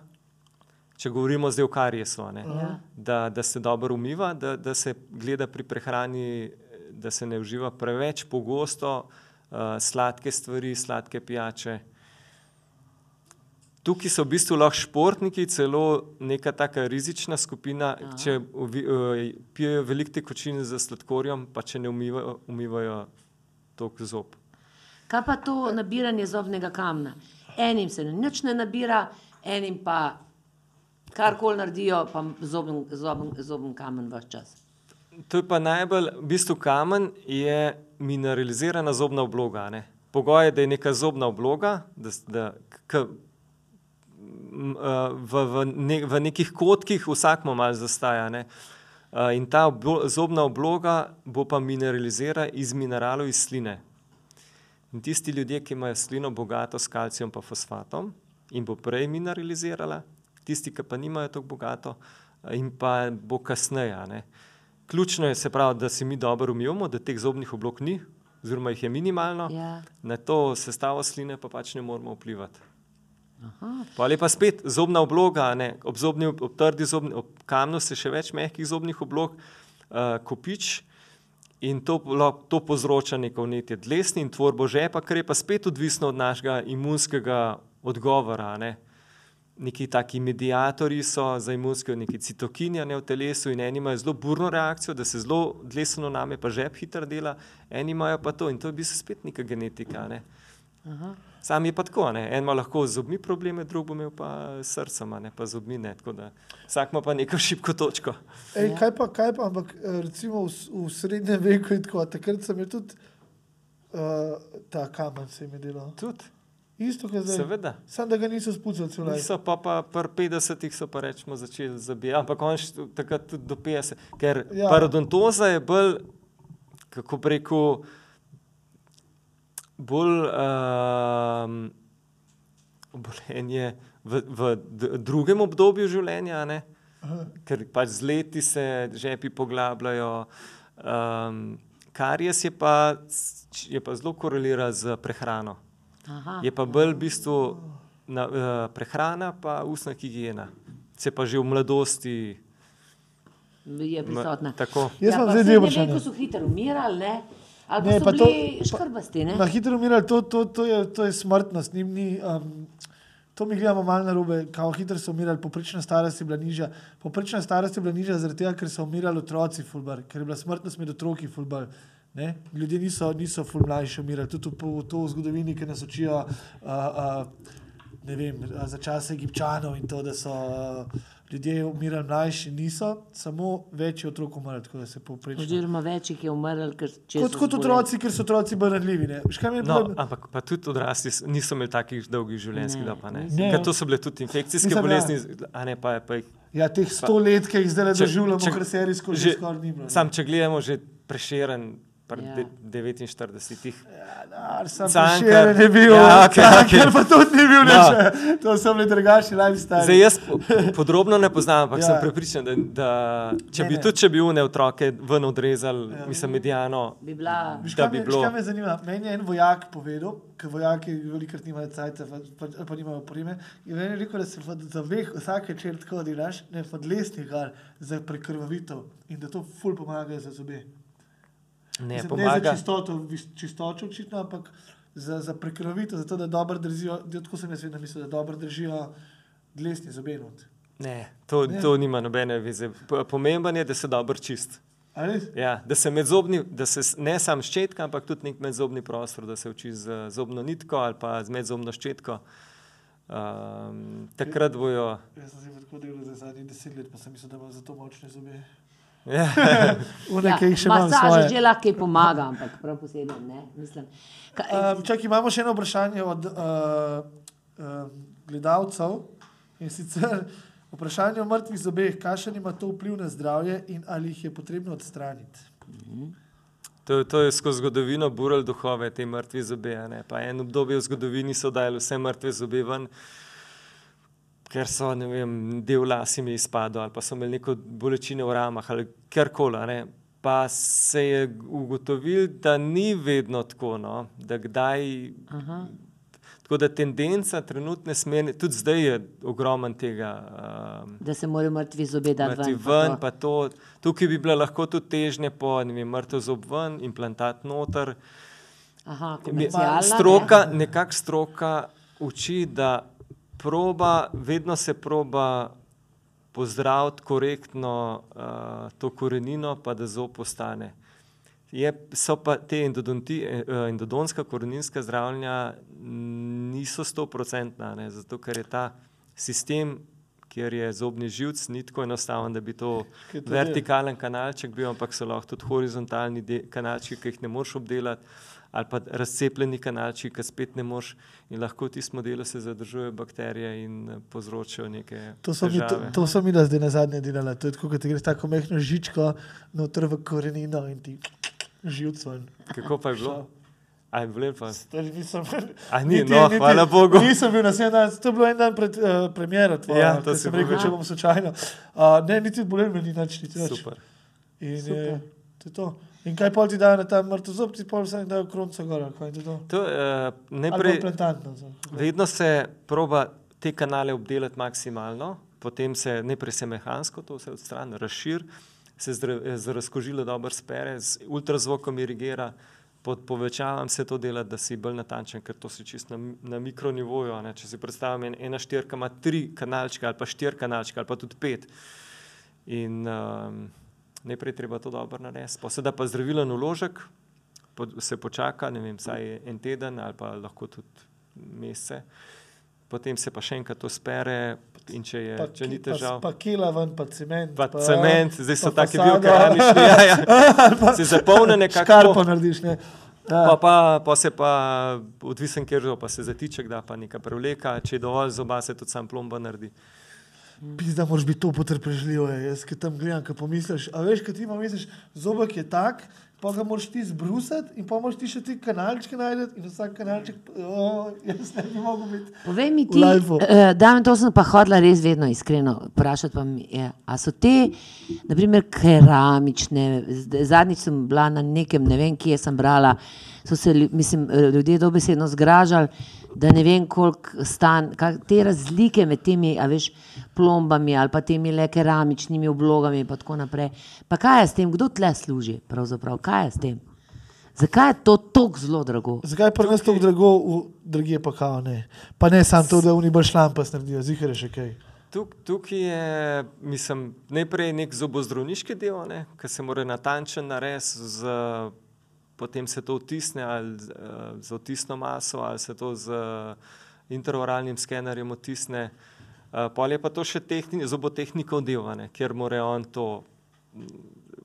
Če govorimo zdaj o kariesu, a ne, Ja. da, da se dobro umiva, da, da se gleda pri prehrani, da se ne uživa preveč pogosto uh, sladke stvari, sladke pijače. Tukaj so v bistvu lahko športniki, celo neka taka rizična skupina, Aha. če uh, pijejo veliko tekočin z sladkorjem, pa če ne umivajo, umivajo tok zob. Kaj pa to nabiranje zobnega kamna? Enim se nič ne nabira, enim pa karkoli naredijo, pa zoben, kamen vse čas. To je pa najbolj, v bistvu kamen je mineralizirana zobna obloga. ne. Pogoj je, da je neka zobna obloga, da, da k, eh, v, v, ne, v nekih kotkih vsakmo malo zastaja. Ne. Eh, In ta oblo, zobna obloga bo pa mineralizirana iz mineralov iz sline. In tisti ljudje, ki imajo slino bogato s kalcijem in fosfatom, in bo prej mineralizirala, tisti, ki pa nimajo tako bogato, eh, in pa bo kasneje. Ključno je, se pravi, da se mi dobro umivamo, da teh zobnih oblog ni, oziroma jih je minimalno, Ja. na to sestavo sline pa pač ne moremo vplivati. Aha. Ali pa spet zobna obloga, ne, ob, zobni, ob trdi zobni, ob kamnu se še več mehkih zobnih oblog uh, kopič in to, to povzroča neko vnetje dlesni in tvorbo žepa, kar je pa spet odvisno od našega imunskega odgovora. Ne. Neki taki medijatorji so za imunske, neki citokini a ne v telesu in eni imajo zelo burno reakcijo, da se zelo dlesno name pa žep hitro dela, eni imajo pa to in to je v bistvu spet neka genetika. a Ne. Aha. Sam je pa tako, ne? en ima lahko z zobmi probleme, drug bo imel pa s srcem, a ne pa z zobmi. Ne? Tako da Vsak ima pa neko <laughs> šibko točko. Ej, kaj pa, kaj pa, ampak eh, recimo v, v srednjem veku in tako, takrat sem je tudi uh, ta kamen se je delal. Tudi, Isto, kot zdaj. seveda. Sam da ga niso spucali celo. Niso pa, pa pri 50-ih so pa rečemo začeli zabijati, ampak on še takrat tudi do 50, ker Ja. parodontoza je bolj, kako bi rekel, bolj um, obolenje v, v drugem obdobju življenja, ne? ker pač z leti se žepi poglabljajo. Um, karies je pa, je pa zelo korelira z prehrano. Aha. Je pa bolj v bistvu na, uh, prehrana, pa ustna higiena. Se pa že v mladosti. Je prisotna. Tako. Jaz imam pa zdaj dve vprašanje. veku so hitro umirali, ne? Ali pa Ne, pa to- škrbasti, ne? Na hitro umirali, to, to, to, je, to je smrtnost. Njim Ni, um, to mi gledamo malo na robe, kako hitro so umirali. Poprečna starost je bila nižja. Poprečna starost je bila nižja zaradi tega, ker so umirali otroci, fulbar, ker je bila smrtnost med otroki fulbar. Ne? Ljudje niso, niso ful mlajši umirali, tudi v, to v zgodovini, ki nas učijo. Uh, uh, Ne vem, a za čase Egipčanov in to, da so uh, ljudje umirali mlajši, niso, samo več je otrok umrlo, tako da se povprečno. Oziroma več jih je umrlo, ker če Kot, kot otroci, ker so otroci bolj ranljivi. No, ampak pa tudi odrasli niso imeli takih dolgih življenjskih dob. a to so bile tudi infekcijske ja. bolezni, a ne pa, pa jih Ja, teh sto let, ki jih zdaj doživljamo, ker serijsko že že- skoraj ni bilo. Sam, če gledamo, že preširen, pri Ja. ja. 49. Ja, Cankar. Je bil, Ja, okej, Cankar okej. pa tudi ni bil, No. no. to so bili drugačni lifestyle. Zdaj jaz po- podrobno ne poznam, ampak Ja. ja. sem prepričan, da, da če Ne, bi ne. tudi če bi une otroke ven odrezali, Ja. ja. mislim, medijano, Bi bila. Da kaj bi me- bilo- kaj me zanima? Meni je en vojak povedal, ker vojaki velikokrat nimajo cajta, pa, pa, pa nimajo opreme. In meni je rekel, da se za veh vsak večer tako delaš, ne pod lesnih gar za prekrvavitev in da to ful pomaga za zobe. Ne Mislim, ne za pomaga. čistoto, čistočo očitno, ampak za, za prekrvavitev, zato da dobro držijo, tako sem jaz vedno mislil, da dobro držijo dlesni zobe. not. Ne, to, Ne. to nima nobene veze. Pomemben je, da se dobro čist. Ja, da se medzobni, da se ne sam ščetka, ampak tudi nek medzobni prostor, da se uči z zobno nitko ali pa z medzobno ščetko. Um, takrat bojo. Jaz sem se tako delal za zadnjih deset let, pa sem mislil, da imam zato močne zobe. <laughs> Jih še imam masaža že lahko pomaga, ampak prav posebej ne. Mislim, ka, Um, čak, imamo še eno vprašanje od uh, uh, gledalcev in sicer vprašanje o mrtvih zobeh. Kakšen ima to vpliv na zdravje in ali jih je potrebno odstraniti? To, to je skozi zgodovino bural duhove, te mrtve zobe. a ne. Pa en obdobje v zgodovini so dajali vse mrtve zobe ven, ker so ne vem, del las jim je izpadel ali pa so imeli neko bolečino v ramah ali karkoli. ne. Pa se je ugotovil, da ni vedno tako, no, da kdaj. aha, Tako da tendenca trenutne smeri, tudi zdaj je ogromen tega. Um, da se morajo mrtvi zobe dati Mrtvi ven. pa ven, to. pa to. Tukaj bi bila lahko tudi težnja po ne vem, mrtev zob ven, implantat noter. Aha, Stroka, nekako stroka uči, da proba, vedno se proba pozdraviti korektno uh, to korenino, pa da zob ostane. Je, so pa te endodonti, eh, endodonska koreninska zdravljenja niso stoprocentna, zato ker je ta sistem, kjer je zobni živc, ni tako enostaven, da bi to to vertikalen kanalček bil, ampak so lahko tudi horizontalni kanalčki, ki jih ne moreš obdelati, ali pa razcepljeni kanalčki, ki spet ne moreš in lahko v tistem modelu se zadržujejo bakterije in eh, povzročajo neke To so, mi, to, težave. to so mi da zdaj na zadnje delali. To je tako, kot ti greš tako mehko žičko noter v korenino in ti živc ven. Kako pa je bilo? A je bilo lepo? Stari, nisem, A ni, no, hvala Bogu. Nisem bil naslednji dan, to je bilo en dan pred uh, premjero. Tvoja, Ja, to sem rekel, če bom slučajno. Uh, ne, niti bolel me ni nič, niti nič. Super. In, Super. je, to je to. In kaj pol ti dajo na ta mrtev zob, ti pol vsaj dajo kronco gor, to? To, uh, najprej, vedno se proba te kanale obdelati maksimalno, potem se najprej se mehansko to vse odstrani, razširi, se z, z razkožilo dobro spere, z ultrazvokom irigira, pod povečavam se to dela, da si bolj natančen, ker to si čisto na, na mikronivoju. ne. Če si predstavljam, en- ena štirka ima tri kanalčke ali pa štiri kanalčke ali pa tudi pet. In um, najprej je treba to dobro narediti. Poseda pa zdravilen uložek, po, se počaka, ne vem, vsaj en teden ali pa lahko tudi mesece. Potem se pa še enkrat to spere, in če, je, če ni pa, težav. pa kila ven, pa cement. Pa cement, zdaj so pa taki fasado. biokeramični, <laughs> ja, ja. se zapolne nekako. narediš, ne. Pa, Ja. pa, pa se pa, odvisen kjer zo, pa se zatiček da, pa neka prevleka, če je dovolj zoba, se tudi sam plomba naredi. Pizda, moraš biti to potrpežljiv. je. Jaz, ki tam gledam, ki pomisliš, a veš, kaj ti ima misliš, zobek je tak, pa ga moraš ti zbrusiti in pa moraš ti še ti kanalčke najti in vsak kanalček, o, jaz ne bi mogel biti. Povej mi ti, uh, da to sem pa hodila res vedno iskreno vprašati. Pa mi je, a so te, naprimer, keramične, zadnjič sem bila na nekem, ne vem, kje sem brala, so se mislim, eh, ljudje dobesedno zgražali, da ne vem, koliko stan, kak, te razlike med temi, a veš, plombami ali pa temi le keramičnimi oblogami in pa tako naprej. Pa kaj je s tem, kdo tle služi pravzaprav, kaj je s tem? Zakaj je to tako zelo drago? Zakaj je pri nas tako drago, v drugje pa kao ne? Pa ne samo to, da oni bolj šlampas naredijo, zihar je še kaj. Tuk, tukaj je, mislim, najprej nek zobozdravniški del, ne, ki se mora natančen narediti, z, potem se to vtisne ali eh, z otisno maso, ali se to z eh, intraoralnim skenerjem vtisne. Uh, Pol je pa to še tehni, zobotehnikov del, a ne, kjer mora on to mm,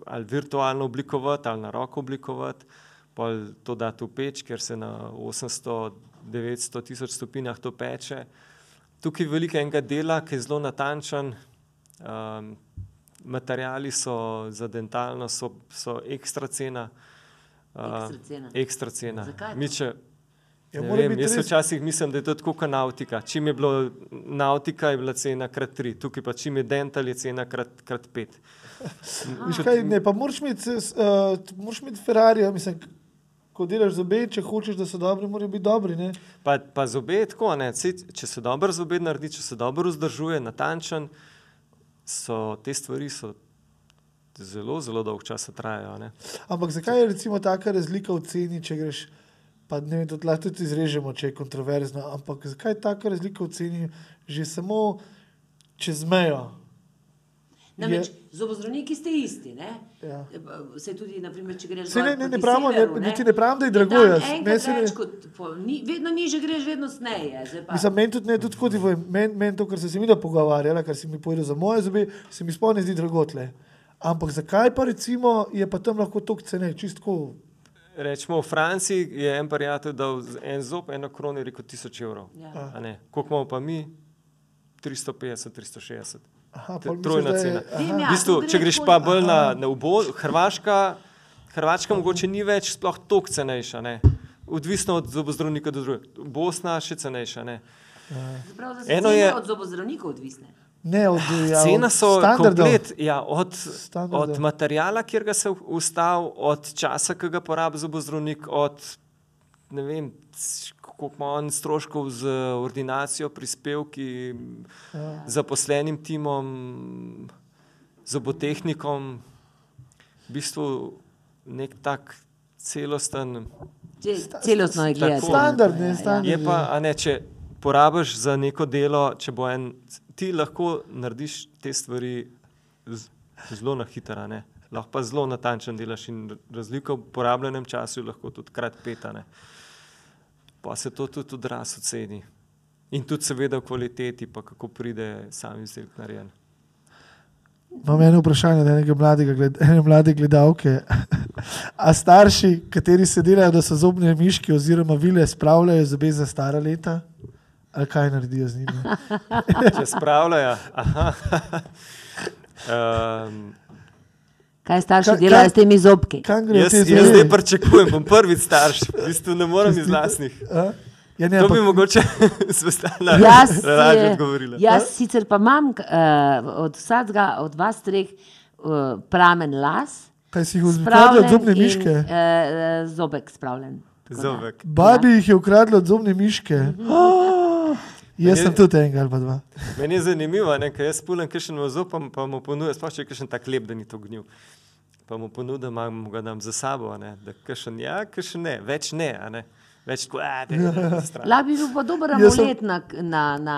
ali virtualno oblikovati, ali na roko oblikovati, pol to dati v peč, ker se na 800, 900 tisoč stopinjah to peče. Tukaj je veliko enega dela, ki je zelo natančen. Um, materiali so za dentalno, so, so ekstra cena. Ekstra cena. Ekstra cena. Zakaj to? Mi, če, Ja, vem, biti jaz res- včasih mislim, da je to tako kot nautika. Čim je bilo nautika, je bila cena krat tri, tukaj pa čim je dental, je cena krat, krat pet. Viš kaj, ne, pa moraš imeti, uh, moraš imeti Ferrari, mislim, ko delaš zobe, če hočeš, da so dobri, morajo biti dobri, ne? Pa, pa zobe je tako, ne, če se dobro zobe naredi, če se dobro vzdržuje, natančen, so te stvari so zelo, zelo dolgo časa trajajo. Ne. Ampak zakaj je recimo taka razlika v ceni, če greš, pa ne vem, to lahko tudi izrežemo, če je kontroverzno, ampak zakaj je taka razlika v ceni že samo čez mejo? Namreč zobozdravniki ste isti. Ne? Ja. Se tudi, naprimer, če greš Saj ne- ne- ne pravimo, ne- severu, niti ne pravim, da je drago, ne- ni- Vedno niže greš, vedno sneje. Mislim, meni tudi ne, tudi kot povem, meni men to, kar sem se mi da pogovarjala, kar si mi povedal za moje zobe, se mi sploh ne zdi dragotle. Ampak zakaj pa recimo je pa tam lahko toliko cene, čistko? Rečemo, v Franciji je en prijatelj dal z- en zob, eno krono, je rekel 1000 evrov. Ja. A ne? Koliko imamo pa mi? 350, 360. Aha, je misliš, trojna je- cena. aha. Vem, V ja. bistvu, če greš pa bolj na, na ubo, Hrvaška, Hrvaška mogoče ni več sploh toliko cenejša. Ne? Odvisno od zobozdravnika do drugega. Bosna še cenejša. Ne? Prav, da so Eno je- od zobozdravnikov odvisne. Ne, od ja, Cena so komplet, ja, od, Standardov. od materijala, kjer ga se ustavi, od časa, ki ga porabi zobozdravnik, od ne vem, koliko ima on stroškov z ordinacijo, prispevki, Ja. zaposlenim timom, zobotehnikom. V bistvu nek tak celosten. Celostno je Tako. gledati. Standard, ne, Ja, ja. standard. Je pa, a ne, če porabiš za neko delo, če bo en, ti lahko narediš te stvari zelo na hitro, lahko pa zelo natančen delaš in razlika v porabljenem času je lahko tudi krat petane. Pa se to tudi odraz oceni. In tudi seveda v kvaliteti, pa kako pride sam izdelek narejen. Imam eno vprašanje od enega mladega, ene mlade gledalke. A starši, kateri se delajo, da so zobne miške oziroma vile, spravljajo zobe za stara leta? Ali kaj naredijo z njimi? Če spravljajo, aha. Um, Kaj starši Kaj- delajo kaj- s temi zobki? Jaz, jaz zdaj pričakujem, bom prvi starš, v bistvu ne morem iz lastnih. A? Ja, ne, To bi ampak, mogoče <laughs> zvestala Jaz, eh, odgovorila. jaz sicer pa imam uh, od vsakega od vas treh uh, pramen las, kaj si jih spravljen od zobne in, miške? Uh, zobek spravljen. Zobek. Babi jih je ukradla od zobne miške. Oh, jaz sem tudi enega ali dva. Meni je zanimivo, ne, ker jaz pulim kakšen vozov, pa, pa mu ponudim, sploh če je kakšen tak lep, da ni to gnil. Pa mu ponudim, da mu ga dam za sabo, a ne, da kakšen ja, kakšen ne, več ne, a ne. Več tako, a, da je <laughs> stran. Lahko bi bil pa dober amulet na, na, na,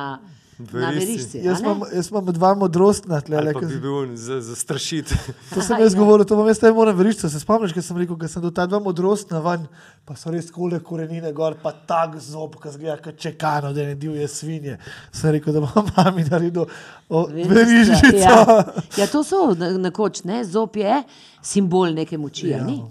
verišči. Jaz imam, jaz imam dva modrostna tle. Le, bi bil za, za strašiti. <laughs> To sem jaz ja. govoril, to vam jaz ne morem veriti. Se spomniš, ker sem rekel, da sem do ta dva modrostna ven, pa so res kole korenine gor, pa tak zob, ki zgleda kot čekano, da ne divje svinje. Sem rekel, da bom <laughs> mami naredil o, verižico. Ja. <laughs> ja, to so na- nekoč, ne? zob je simbol neke moči. Ja. Ja.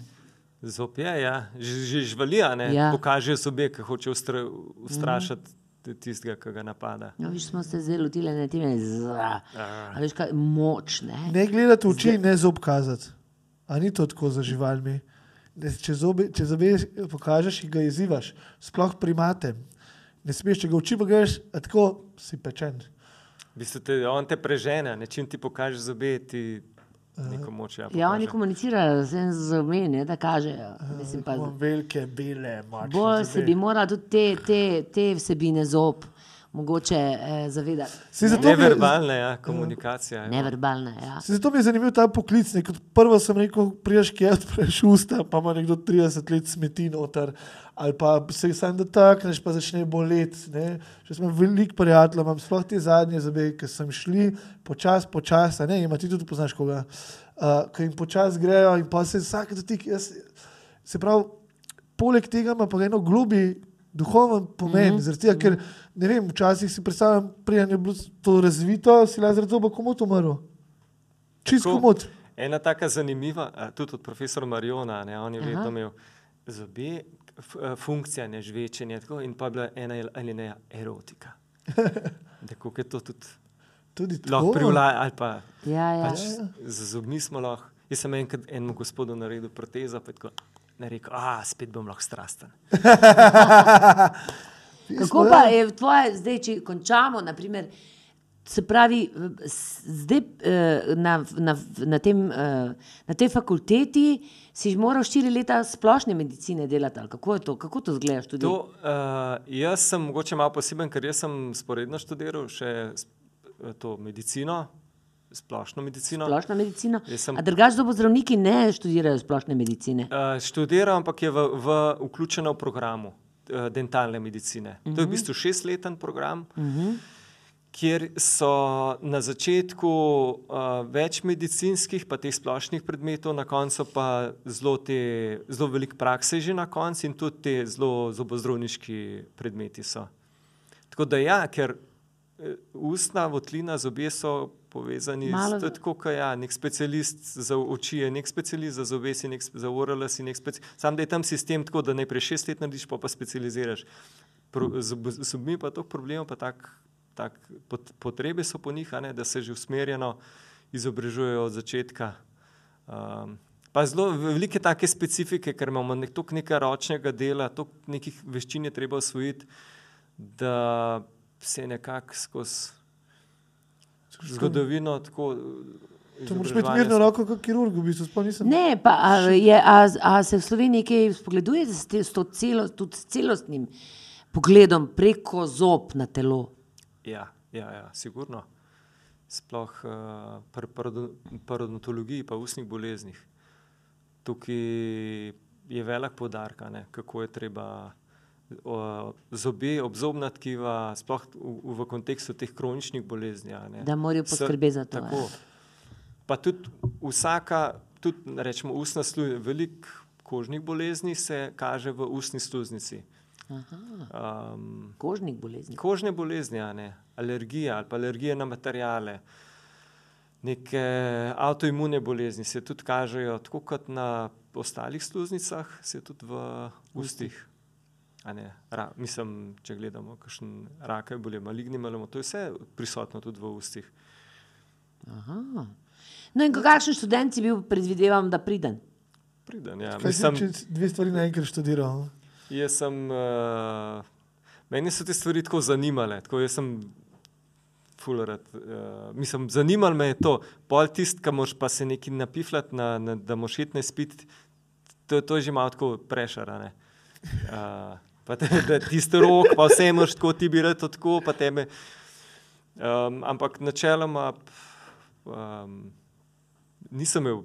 Zop je, ja, že, že žvalija, ne, Ja. pokažejo sobe, ki hoče ustra, ustrašiti tistega, ki ga napada. No, viš, smo se zdaj lotili na tem, da je moč. Ne? Ne gledati v oči, ne zob kazati. A ni to tako za živalmi? Ne, če, zobe, če zobe pokažeš in ga izzivaš, sploh primate. Ne smeš, če ga oči pogledaš, a tako si pečen. V bistvu te, on te prežene, ne, čim ti pokaže zobe, ti neko moč. Ja, Ja, oni komunicirajo z enim z omeni, da kažejo. Mislim, pa, velike, bele, močne. bolj se bi morali tudi te, te, te vsebine zob mogoče eh, zavedati. Saj zato Neverbalna ja, komunikacija. Ja. Neverbalna. Ja. Se zato mi je zanimiv ta poklic. Ne? Kot prvo sem rekel, priješ kje odpreš usta, pa ima nekdo 30 let smeti noter. Ali pa se jih sam dotakneš, pa začne boleti. ne. Že sem veliko prijateljev, imam sploh te zadnje zobe, ki sem šli počasi, počasi, ne, ima ti tudi poznaš koga, uh, ki jim počasi grejo in pa se vsak dotik. Jaz, se pravi, poleg tega ima pa eno globi duhoven pomen, mm -hmm. zaradi tega, ker ne vem, včasih si predstavljam, prijanje je bilo to razvito, si lazar zoba komot umrl. Čist Tako. komot. Ena taka zanimiva, tudi od profesora Mariona, ne, on je Aha. vedno imel zobe, funkcija, ne žvečenje, tako, in pa je bila ena ali ne erotika. Tako je to tudi Tudi lahko tako. privlača, ali pa Ja, ja. pač z zobmi smo lahko. Jaz sem enkrat enemu gospodu naredil protezo, pa je tako. Rekel, a spet bom lahko strasten. <laughs> Kako pa je tvoje, zdaj, če končamo, naprimer, se pravi, zdaj eh, na, na, na, tem, eh, na tej fakulteti si moral štiri leta splošne medicine delati, kako je to, kako to zgledaš? To, uh, jaz sem mogoče malo poseben, ker sem sporedno študiral še to medicino, splošno medicino. Splošna medicina. Jaz sem- A drugač zobozdravniki ne študirajo splošne medicine. Uh, študiral, ampak je v, v, vključeno v programu uh, dentalne medicine. Uh -huh. To je v bistvu šestleten program, uh -huh. Kjer so na začetku uh, več medicinskih, pa teh splošnih predmetov, na koncu pa zelo, te, zelo veliko prakse že na koncu in tudi te zelo zobozdravniški predmeti so. Tako da ja, ker eh, ustna votlina, zobje so povezani. Malo- S, to je tako, kot ja, nek specialist za oči, je nek specialist za zobe, si nek za orale, si nek specialist. Sam da je tam sistem tako, da najprej šest let narediš, pa pa specializiraš. Pro, z ob- z zobmi pa toliko problemov, pa tak, tak pot, potrebe so po njih, a ne, da se že usmerjeno izobražujejo od začetka. Um, pa zelo velike take specifike, ker imamo nek, toliko nekaj ročnega dela, toliko nekih veščin je treba osvojiti, da se nekako skozi zgodovino tako. To moraš imeti mirno roko kot kirurg, v bistvu nisem. Ne, pa a, je, a, a se v Sloveniji kaj spogleduje s, te, s, to celo, tudi celostnim pogledom preko zob na telo? Ja, ja, ja sigurno. Sploh uh, pri parodo- parodontologiji, pa ustnih boleznih. Tukaj je velik podarek, kako je treba uh, zobe, obzobna tkiva, sploh v, v kontekstu teh kroničnih bolezni. Da morajo poskrbeti za to, Tako. Pa tudi vsaka, tudi rečemo, ustna sluznica, veliko kožnih bolezni se kaže v ustni sluznici. Um, Kožnih bolezni. kožne bolezni, a ne, alergije ali pa alergije na materijale, neke avtoimune bolezni se tudi kažejo, tako kot na ostalih sluznicah, se tudi v ustih. A Ne, ra, mislim, če gledamo, kakšen rak je bolje, maligni melomo, to je vse prisotno tudi v ustih. Aha. No, in kakšen študent si bil, predvidevam, da pridem? Priden, ja. Kaj si Mislim, če dve stvari naenkrat študiral? Jaz sem, uh, meni so te stvari tako zanimale, tako jaz sem fulerat. Uh, mislim, zanimalo me je to, pol tist, ki moraš pa se nekaj napifljati, na, na, da moraš iti na spit, to, to je že malo tako prešarane. Uh, pa te, da tisto rok, pa vse moraš tako, ti bi rad tako, pa teme. Um, ampak načeloma um, nisem imel,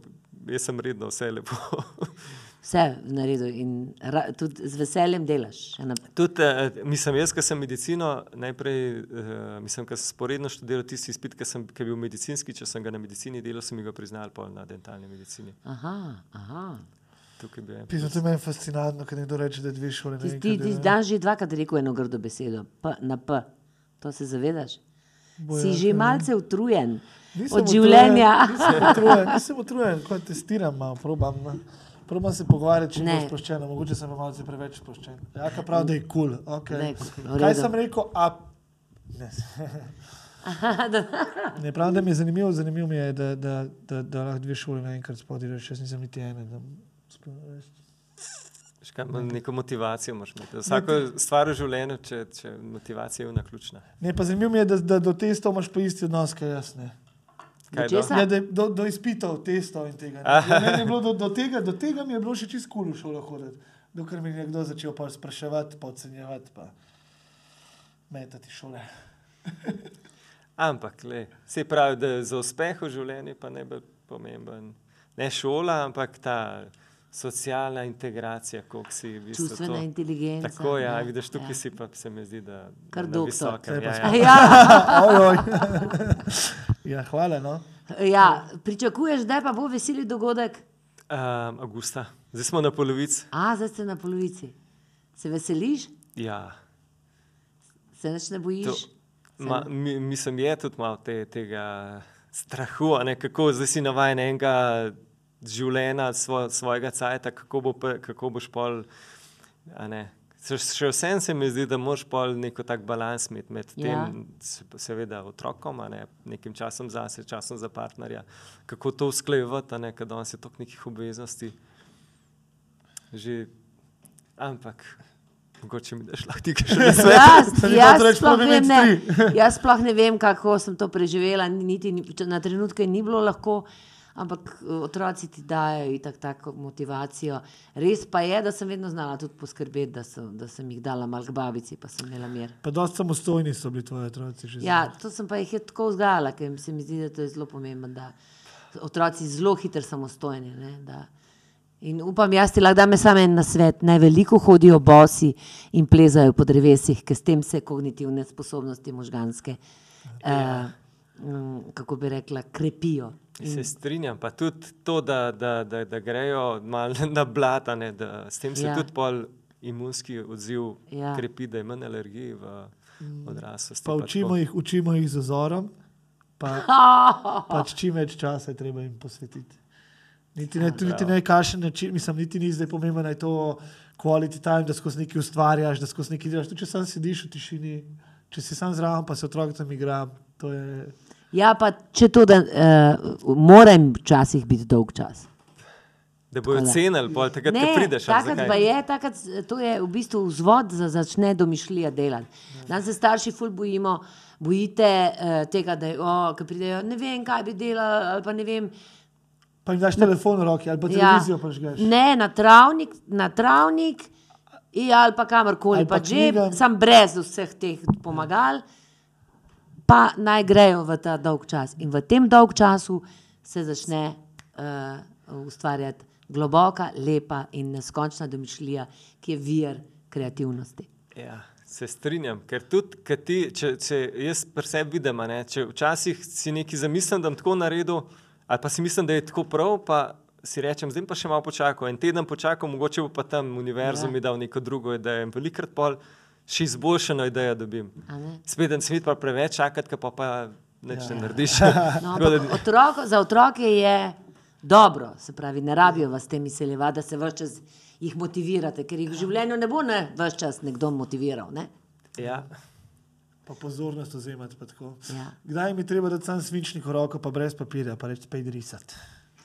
jaz sem redno vse lepo. <laughs> Vse naredil in ra, tudi z veseljem delaš. Tudi, eh, mislim, jaz, ki sem medicino, najprej, eh, mislim, ker sem sporedno študiral tisti izpit, ki sem ki bil medicinski, če sem ga na medicini delal, sem mi ga priznal pol na dentalni medicini. Aha, aha. Tukaj bi Pisno, to je meni fascinantno, ko nekdo reče, da je dve šole. Ti, ti, ti danes že dvakrat rekel eno grdo besedo, P, na P. To se zavedaš? Boja, Si že ja. malce utrujen Nisem od utrujen, življenja. Nisem utrujen, nisem utrujen, ko testiram, malo, probam. No. Probam se pogovarjati, če Ne. je sproščeno, mogoče sem pa malce preveč sproščen. Ja, ka prav, da je kul. Cool. Okay. cool, Kaj sem rekel? A... Ne. <laughs> ne pravim, da mi je zanimivo, zanimivo mi je, da, da, da, da lahko dve šole naenkrat spodiraš, jaz nisem niti ene. Da. Škaj, neko motivacijo moraš imeti. Vsako stvar v življenju, če, če motivacija je ena ključna. ne, pa zanimivo mi je, da, da do testov imaš pa isti odnos, kaj jaz ne. Kaj Do? Ja, da, je do, do izpitov, testov in tega. Ja, meni je bilo do, do, tega, do tega mi je bilo še čist kul v šolo hoditi. Dokler mi je nekdo začel pa spraševati, pa ocenjevati, pa metati šole. <laughs> Ampak, le, se pravi, da za uspeh v življenju pa ne bo pomemben ne šola, ampak ta socialna integracija, koliko si v bistvu Čustvena to- inteligenca. Tako, ja, ja, vidiš, tukaj ja. si pa se mi zdi, da Kar visokem, Zdaj pa Ja, ja. <laughs> Ja. <laughs> ja, hvala. No. ja, pričakuješ, da pa bo veseli dogodek? Um, Augusta, zdaj smo na polovici. A, zdaj ste na polovici. Se veseliš? Ja. Se nič ne bojiš? Se Ma, mi, mislim, je tudi malo te, tega strahu, a ne, kako zdaj si navaden enega življenja, svo, svojega cajta, kako, bo, kako boš pol. a ne. Še, še vsem se mi zdi, da moraš pol neko tak balans imeti med Ja. tem, se- seveda, otrokom, ne, nekim časom zase, časom za partnerja, kako to usklajevati, a ne, ker danes je toliko nekih obveznosti. Že, ampak, mogoče mi daš lahko ti še na <laughs> svet. <laughs> Jaz, jaz, sploh ne, tri. jaz sploh ne vem, kako sem to preživela. Niti, ni- na trenutke ni bilo lahko, ampak eh, otroci ti dajo itak tako motivacijo. Res pa je, da sem vedno znala tudi poskrbeti, da sem, da sem jih dala mal k babici, pa sem imela mir. Pa dosti samostojni so bili tvoji otroci. že Ja, zdaj. to sem pa jih tako vzgajala, ker se mi zdi, da to je zelo pomembno, da otroci zelo hitro samostojni. Ne, da, in upam, jaz ti lahko dam samo en na svet. Naj veliko hodijo bosi in plezajo po drevesih, ker s tem se kognitivne sposobnosti možganske, uh, um, kako bi rekla, krepijo. Se strinjam, pa tudi to, da, da, da, da grejo malo <laughs> na blatane, da s tem se Ja. tudi pol imunski odziv Ja. krepi, da je manj alergij v odraslosti. Pa učimo jih, učimo jih z ozorom, Pa, <laughs> pač čim več časa je treba jim posvetiti. Niti ne, Ja, niti ne kašen način, mislim, niti ni zdaj pomembno, da je to quality time, da skozi nekaj ustvarjaš, da skozi nekaj delaš. Tudi če sam sediš v tišini, če si sam zraven, pa se otrok tam igra, to je. Ja, pa če to, da uh, moram včasih biti dolg čas. Da bojo cenili, pol takrat, ko prideš. ali takrat pa je, takrat, to je v bistvu vzvod za začne domišljija delati. Danes se starši ful bojimo, bojite uh, tega, da oh, ko pridejo, ne vem, kaj bi delali, ali pa ne vem. Pa jim daš telefon v roki ali pa televizijo ja. pažgeš. Ne, na travnik, na travnik ja, ali pa kamorkoli, pa pa že, sam brez vseh teh pomagal, pa naj grejo v ta dolg čas. In v tem dolg času se začne uh, ustvarjati globoka, lepa in neskončna domišljija, ki je vir kreativnosti. Ja, se strinjam, ker tudi, ker ti, če, če jaz pri sebi vidim, ne, če včasih si nekaj zamislim, da bom tako naredil, ali pa si mislim, da je tako prav, pa si rečem, zdaj pa še malo počakam. En teden počakam, mogoče bo pa tam univerzum Ja. mi dal neko drugo idejo in velikrat pol še izboljšano idejo dobim. A ne? Spet en svet pa preveč čakati, pa pa nič Ja. ne narediš. <laughs> No, da- otrok, za otroke je dobro, se pravi, ne rabijo vas tem izseljevati, da se vse čas jih motivirate, ker jih v življenju ne bo ne vse čas nekdo motiviral. Ne? ja. Pa pozornost vzemati. Tako. Ja. Kdaj mi treba dati sam svinčnik v roko, pa brez papirja, pa reči, pej risati.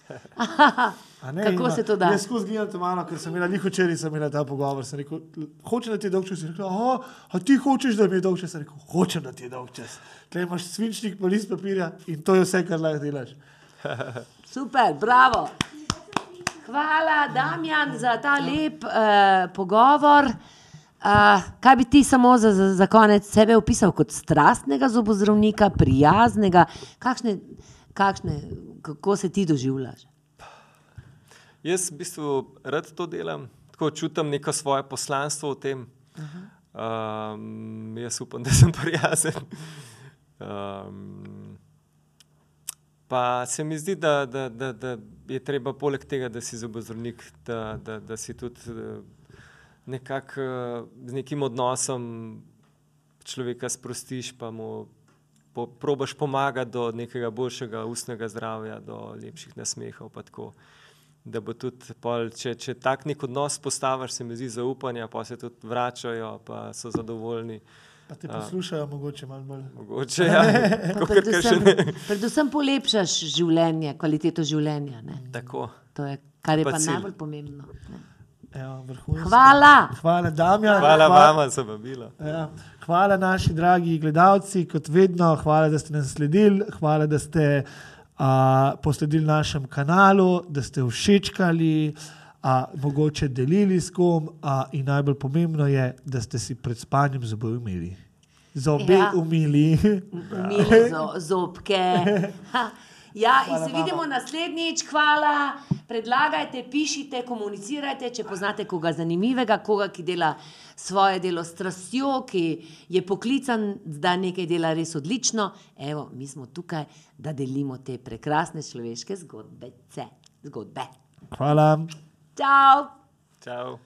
<laughs> A ne, Kako se to da? Jaz skozi gledam to malo, ker sem imela njih včeraj, sem imela ta pogovor. Sem rekel, hočem, da ti je dolg čas. Je Rekla, "Aha, a ti hočeš, da mi je dolg čas? Sem rekel, hočem, da ti je dolg čas. Tle imaš svinčnik, pa list papirja in to je vse, kar lahko delaš. <laughs> Super, bravo. Hvala, Damjan, za ta lep uh, pogovor. Uh, kaj bi ti samo za, za, za konec sebe opisal kot strastnega zobozdravnika, prijaznega? Kakšne, kakšne, kako se ti doživljaš? Jaz v bistvu rad to delam, tako čutim neko svoje poslanstvo v tem. Um, jaz upam, <laughs> da sem prijazen. Um, pa se mi zdi, da, da, da, da je treba poleg tega, da si zobozdravnik, da, da, da si tudi eh, nekako eh, z nekim odnosom človeka sprostiš, pa mu po, probaš pomagati do nekega boljšega ustnega zdravja, do lepših nasmehov. pa tako. Da bo tudi, pol, če, če tak nek odnos postaviš, se mi zdi zaupanja, pa se tudi vračajo, pa so zadovoljni. Pa te poslušajo, mogoče malo bolj. Mogoče <laughs> ja, Predvsem, predvsem polepšaš življenje, kvaliteto življenja. Ne? Tako. To je, kar je Pa pa, pa cilj. najbolj pomembno. Ne? Evo, vrhunsko. Hvala. Hvala, Damjan. Hvala vama za vabilo. Ja. Hvala, naši dragi gledalci, kot vedno, hvala, da ste nas sledili, hvala, da ste uh, posledili našemu kanalu, da ste všečkali, uh, mogoče delili s kom. Uh, in najbolj pomembno je, da ste si pred spanjem zobe umili. Zobe Ja. ja. umili. Umili zo, zobke. <laughs> Ja, in Hvala se vama. vidimo naslednjič. Hvala. Predlagajte, pišite, komunicirajte, če poznate koga zanimivega, koga, ki dela svoje delo s strastjo, ki je poklican, da nekaj dela res odlično. Evo, mi smo tukaj, da delimo te prekrasne človeške zgodbe. zgodbe. Hvala. Ciao! Čau.